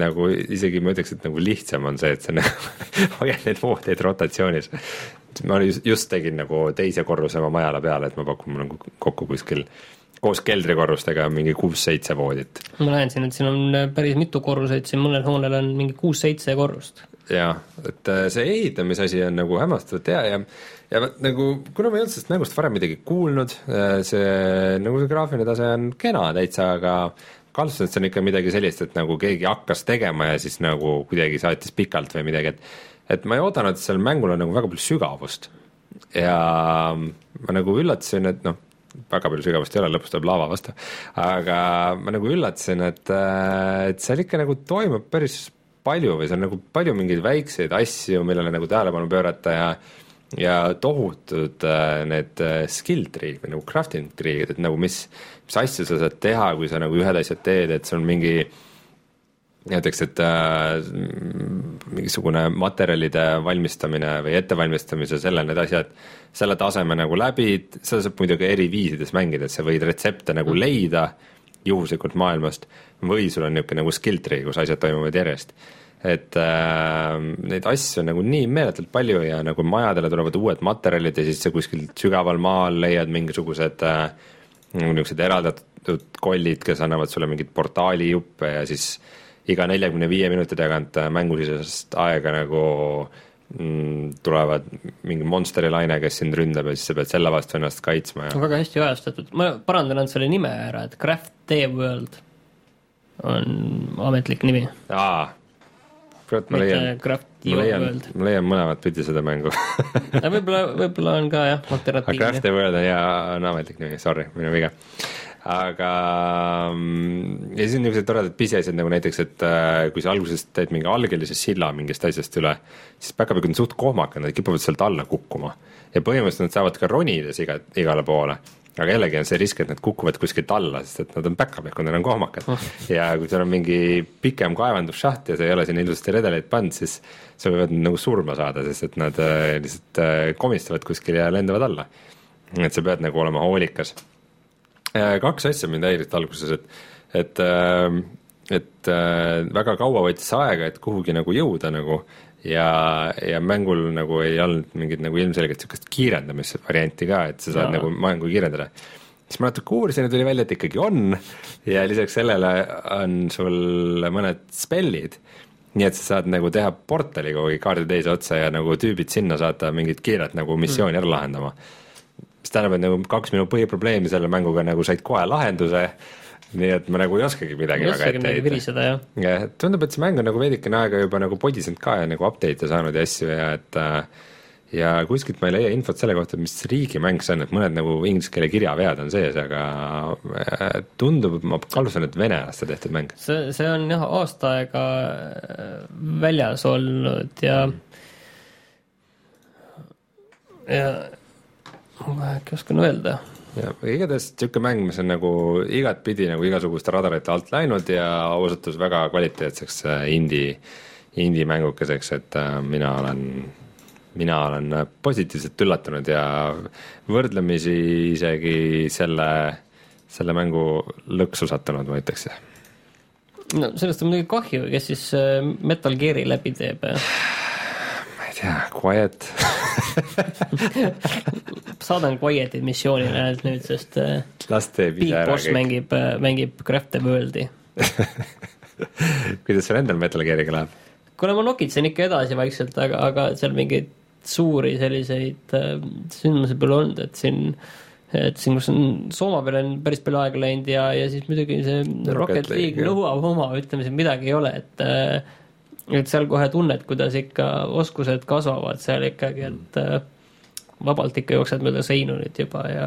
nagu isegi ma ütleks, et nagu lihtsam on see, et sa nagu <laughs> hoiad neid voodeid rotatsioonis ma just, just tegin nagu teise korruse oma majale peale, et ma pakun nagu kokku kuskil koos keldrikorrustega mingi kuus-seitse voodit. ma näen siin, et siin on päris mitu korruseid, siin mõnel hoonel on mingi kuus-seitse korrust. jah, et äh, see ehitamise asi on nagu hämmastavalt hea ja ja nagu, kuna ma ei olnud sellest mängust varem midagi kuulnud, äh, see nagu see graafiline tase on kena täitsa, aga see on ikka midagi sellist, et nagu keegi hakkas tegema ja siis nagu kuidagi saatis pikalt või midagi, et et ma ei oodanud, et sellel mängul on nagu väga palju sügavust. ja ma nagu üllatasin, et noh, väga palju sügavust ei ole, lõpus tuleb laava vastu, aga ma nagu üllatasin, et, et seal ikka nagu toimub päris palju või seal on nagu palju mingeid väikseid asju, millele nagu tähelepanu pöörata ja ja tohutud äh, need äh, skill tree'd või nagu crafting tree'd, et nagu mis asju sa saad teha, kui sa nagu ühed asjad teed, et sul on mingi näiteks, et äh, mingisugune materjalide valmistamine või ettevalmistamise, selle, need asjad, selle taseme nagu läbi, seda saab muidugi eri viisides mängida, et sa võid retsepte nagu mm. leida juhuslikult maailmast või sul on niisugune nagu skill tree, kus asjad toimuvad järjest. et äh, neid asju on nagu nii meeletult palju ja nagu majadele tulevad uued materjalid ja siis sa kuskilt sügaval maal leiad mingisugused äh, niisugused eraldatud kollid, kes annavad sulle mingeid portaalijuppe ja siis iga neljakümne viie minuti tagant äh, mängusisest aega nagu mm, tulevad mingi monsteri laine, kes sind ründab ja siis sa pead selle vastu ennast kaitsma ja. väga hästi ajastatud, ma parandan ainult selle nime ära, et Craft The World on ametlik nimi. aa, kurat, ma leian, ma leian, ma leian mõlemat pidi seda mängu võib-olla, võib-olla on ka jah, alternatiivne. Craft The World on hea, on ametlik nimi, sorry, minu viga aga mm, ja siis on niisugused toredad pisiasjad nagu näiteks, et äh, kui sa alguses teed mingi algelise silla mingist asjast üle, siis päkapikud on suht kohmakad, nad kipuvad sealt alla kukkuma. ja põhimõtteliselt nad saavad ka ronides iga, igale poole aga jällegi on see risk, et nad kukuvad kuskilt alla, sest et nad on päkapikud, nad on kohmakad. Oh.. ja kui sul on mingi pikem kaevandusšaht ja sa ei ole sinna ilusasti redeleid pannud, siis sa võivad nagu surma saada, sest et nad äh, lihtsalt äh, komistavad kuskil ja lendavad alla. et sa pead nagu olema hoolikas. Äh, kaks asja mind häiris alguses, et, et, ähm, et äh, väga kaua võttis aega, et kuhugi nagu jõuda nagu ja, ja mängul nagu ei olnud mingit nagu ilmselgelt niisugust kiirendamisvarianti ka, et sa saad ja. nagu mängu kiirendada. siis ma natuke uurisin ja tuli välja, et ikkagi on ja lisaks sellele on sul mõned spellid, nii et sa saad nagu teha portali kuhugi kaardi teise otsa ja nagu tüübid sinna saata mingit kiiret nagu missiooni mm. ära lahendama mis tähendab, et nagu kaks minu põhiprobleemi selle mänguga nagu said kohe lahenduse, nii et ma nagu ei oskagi midagi ei väga ette heita. jah, tundub, et see mäng on nagu veidikene aega juba nagu podisenud ka ja nagu update'e saanud ja asju ja et äh, ja kuskilt ma ei leia infot selle kohta, mis riigimäng see on, et mõned nagu inglise keele kirjavead on sees, aga äh, tundub, ma kahtlustan, et venelaste tehtud mäng. see, see on jah, aasta aega äh, väljas olnud ja ja ma äkki oskan öelda. Ja igatahes niisugune mäng, mis on nagu igatpidi nagu igasuguste radarite alt läinud ja osutus väga kvaliteetseks äh, indie, indie mängukeseks, et äh, mina olen, mina olen positiivselt üllatunud ja võrdlemisi isegi selle, selle mängu lõksu sattunud, ma ütleks. no sellest on muidugi kahju, kes siis äh, Metal Gear'i läbi teeb. ma ei tea, Quiet, <laughs> <laughs> saadan Quiet'i missioonile ainult nüüd, sest äh, las teeb ise ära kõik. mängib, mängib Craft the World'i. <laughs> kuidas sul endal Metal Gear'iga läheb? kuule, ma nokitsen ikka edasi vaikselt, aga, aga seal mingeid suuri selliseid äh, sündmusi pole olnud, et siin et siin, kus on Sooma peale on päris palju aega läinud ja, ja siis muidugi see Rocket Rocket League, nõuab oma, ütleme siin midagi ei ole, et äh, et seal kohe tunned, kuidas ikka oskused kasvavad seal ikkagi, et äh, vabalt ikka jooksed mööda seinu nüüd juba ja,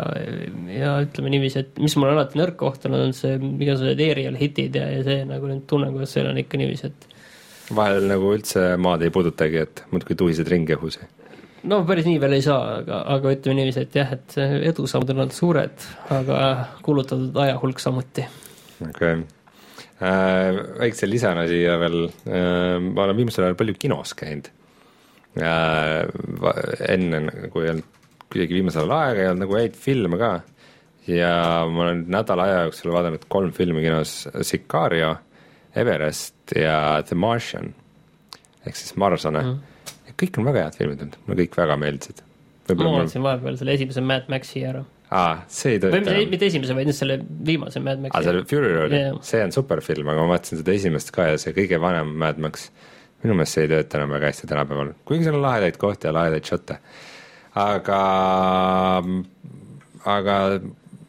ja ütleme niiviisi, et mis mul alati nõrk koht on, on see igasugused aerial hitid ja, ja see nagu nüüd tunnen, kuidas seal on ikka niiviisi, et vahel nagu üldse maad ei puudutagi, et muudkui tuhised ringi õhus. no päris nii veel ei saa, aga, aga ütleme niiviisi, et jah, et edusammud on olnud suured, aga kulutatud aja hulk samuti. okei okay. äh,. väikse lisana siia veel äh,, ma olen viimasel ajal palju kinos käinud äh,. enne nagu ei olnud kuidagi viimasel ajal aega, ei olnud nagu häid filme ka. ja ma olen nädala aja jooksul vaadanud kolm filmi kinos, Sicario, Everest ja The Martian ehk siis Marslane mm. kõik on väga head filmid olnud, mulle kõik väga meeldisid. ma vaatasin vahepeal selle esimese Mad Maxi ära. aa, see ei või tööta enam. mitte esimese, vaid nüüd selle viimase Mad aa, Maxi. see Fury Road yeah., see on super film, aga ma vaatasin seda esimest ka ja see kõige vanem Mad Max, minu meelest see ei tööta enam väga hästi tänapäeval, kuigi seal on lahedaid kohti ja lahedaid šotte. aga, aga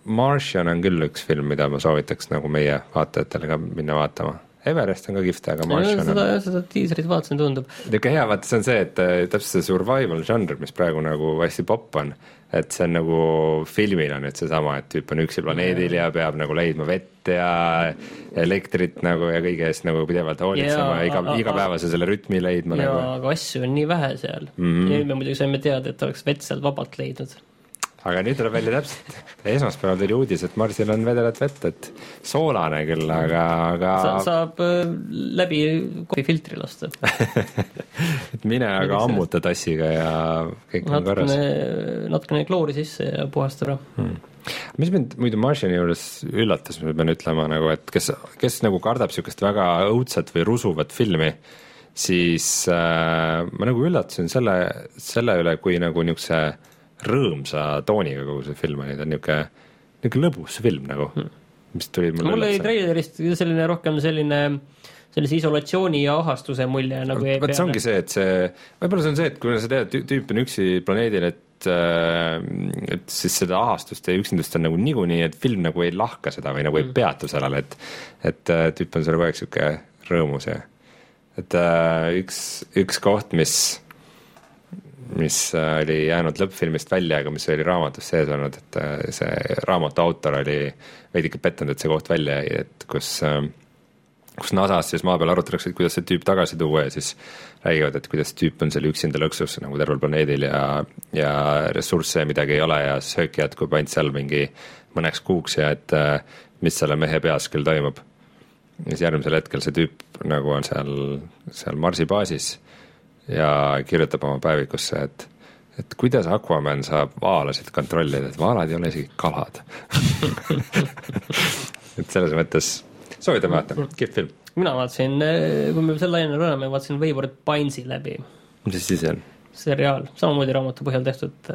Martian on küll üks film, mida ma soovitaks nagu meie vaatajatele ka minna vaatama. Everest on ka kihvt, aga Martian seda on, seda diisrit vaatasin, tundub. niisugune hea, vaata see on see, et äh, täpselt see survival žanr, mis praegu nagu hästi popp on, et see on nagu filmil on nüüd seesama, et tüüp on üksi planeedil ja peab nagu leidma vett ja elektrit nagu ja kõige eest nagu pidevalt hoolitsema Jaa, ja iga a-, a- iga päeva selle rütmi leidma ja nagu. aga asju on nii vähe seal mm. -hmm. ja nüüd me muidugi saime teada, et oleks vett sealt vabalt leidnud. Aga nüüd tuleb välja täpselt, esmaspäeval tuli uudis, et Marsil on vedelat vett, et soolane küll, aga, aga Sa, saab äh, läbi kohvifiltri lasta. <laughs> et mine aga ammuta tassiga ja kõik on korras. natukene, kloori sisse ja puhastab ära. mis mind muidu Martiani juures üllatas, ma pean ütlema nagu, et kes, kes nagu kardab niisugust väga õudset või rusuvat filmi, siis äh, ma nagu üllatasin selle, selle üle, kui nagu niisuguse rõõmsa tooniga kogu see film oli, ta on niisugune, niisugune lõbus film nagu, mis tuli mulle mul oli treilerist selline rohkem selline, sellise isolatsiooni ja ahastuse mulje nagu jäi vot see ongi see, et see, võib-olla see on see, et kui sa tead, et tüüp on üksi planeedil, et äh, et siis seda ahastust ja üksindust on nagu niikuinii, et film nagu ei lahka seda või nagu ei peatu sellele, et et äh, tüüp on seal kogu aeg sihuke rõõmus ja et äh, üks, üks koht, mis mis äh, oli jäänud lõppfilmist välja, aga mis oli raamatus sees olnud, et äh, see raamatu autor oli veidike pettunud, et see koht välja jäi, et kus äh, kus NASA-s siis maa peal arutatakse, et kuidas see tüüp tagasi tuua ja siis räägivad, et kuidas tüüp on seal üksinda lõksus nagu tervel planeedil ja, ja ressursse midagi ei ole ja sööki jätkub ainult seal mingi mõneks kuuks ja et mis selle mehe peas küll toimub. ja siis järgmisel hetkel see tüüp nagu on seal, seal Marsi baasis ja kirjutab oma päevikusse, et et kuidas Aquaman saab vaalasid kontrollida, et vaalad ei ole isegi kalad. <laughs> et selles mõttes soovitan vaadata, kihvt film. mina vaatasin, kui me selle enne oleme, vaatasin Wayward Pinesi läbi, mis asi see on? seriaal, samamoodi raamatu põhjal tehtud.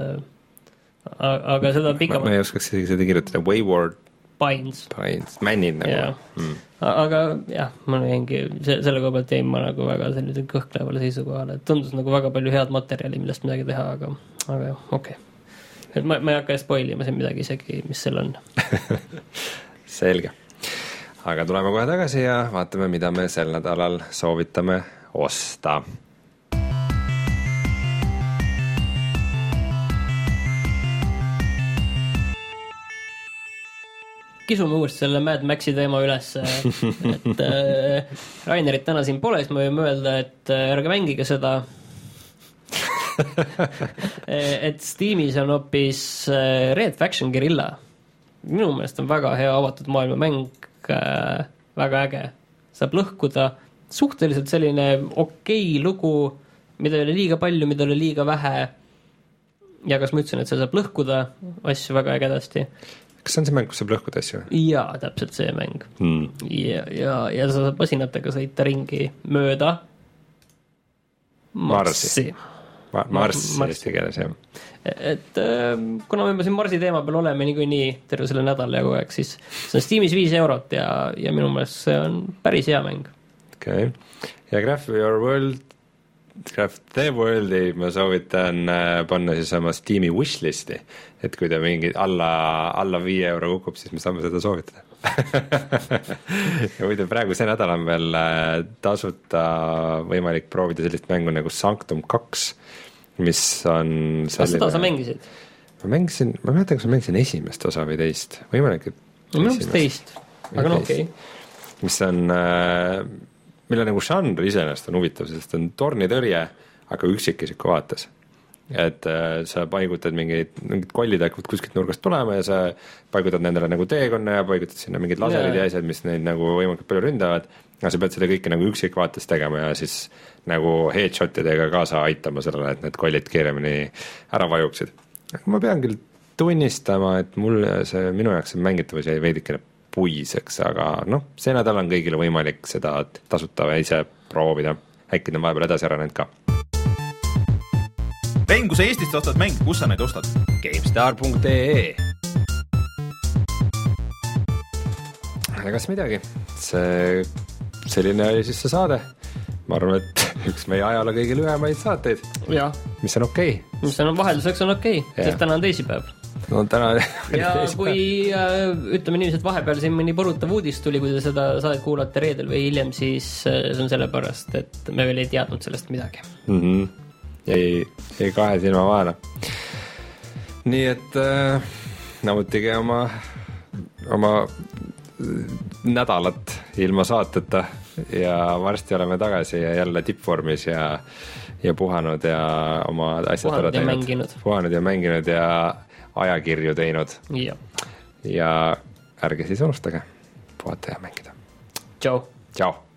aga seda ma, pikemalt ma, ei oskaks isegi seda kirjutada, Wayward Pines, Pines, männid nagu Jaa. mm.. aga jah, mul jäingi, see, selle koha pealt jäin ma nagu väga sellisele kõhklevale seisukohale, et tundus nagu väga palju head materjali, millest midagi teha, aga, aga jah, okei okay.. et ma, ma ei hakka spoil ima siin midagi isegi, mis seal on. <laughs> selge. aga tuleme kohe tagasi ja vaatame, mida me sel nädalal soovitame osta. Kisume uuesti selle Mad Maxi teema üles, et <laughs> äh, Rainerit täna siin pole, siis me võime öelda, et äh, ärge mängige seda. <laughs> et Steamis on hoopis äh, Red Faction Guerilla. minu meelest on väga hea avatud maailma mäng äh,, väga äge. saab lõhkuda, suhteliselt selline okei lugu, mida ei ole liiga palju, mida ei ole liiga vähe. ja kas ma ütlesin, et seal saab lõhkuda asju väga ägedasti kas see on see mäng, kus saab lõhkuda asju? jaa, täpselt see mäng mm.. ja, ja, ja sa saad masinatega sõita ringi mööda Marsi. Ma, Marss Marss. eesti keeles, jah. et äh, kuna me juba siin Marsi teema peal oleme niikuinii terve selle nädala jagu aeg, siis see on Steamis viis eurot ja, ja minu meelest see on päris hea mäng. okei okay., ja Graph Your World, Graph The World'i ma soovitan äh, panna siis oma Steam'i wishlist'i, et kui ta mingi alla, alla viie euro kukub, siis me saame seda soovitada. <laughs> Ja muide, praegu see nädal on veel äh, tasuta võimalik proovida sellist mängu nagu Sanctum kaks, mis on kas seda sa mängisid? ma mängisin, ma ei mäleta, kas ma mängisin esimest osa või teist, võimalik, et minu meelest teist, aga no okei. Okay. mis on äh,, mille nagu žanr iseenesest on huvitav, sest on tornitõrje, aga üksikisiku vaates. et äh, sa paigutad mingeid, mingid kollid hakkavad kuskilt nurgast tulema ja sa paigutad nendele nagu teekonna ja paigutad sinna mingid laserid ja Jaa. asjad, mis neid nagu võimalikult palju ründavad, aga sa pead seda kõike nagu üksikvaates tegema ja siis nagu headshot idega kaasa aitama sellele, et need kollid kiiremini ära vajuksid. ma pean küll tunnistama, et mulle see, minu jaoks see mängitavus jäi veidikene puiseks, aga noh, see nädal on kõigil võimalik seda tasuta ise proovida. äkki ta on vahepeal edasi arenenud ka. Rein, kui sa Eestist ostad mänge, kus sa neid ostad? GameStar.ee egas midagi, see, selline oli siis see saade. ma arvan, et <laughs> üks meie ajaloo kõige lühemaid saateid, mis on okei okay. mis on vahelduseks on okei okay, Jah. sest täna on teisipäev no täna ja <laughs> kui äh, ütleme niiviisi, et vahepeal siin mõni põrutav uudis tuli, kui te seda saadet kuulate reedel või hiljem, siis äh, see on sellepärast, et me veel ei teadnud sellest midagi. mm. -hmm. jäi, jäi kahe silma vahele. nii et äh, nautige oma, oma nädalat ilma saateta ja varsti oleme tagasi ja jälle tippvormis ja, ja puhanud ja oma asjad ära teinud. puhanud ja mänginud ja ajakirju teinud ja ärge siis unustage puhata ja mängida. tšau. tšau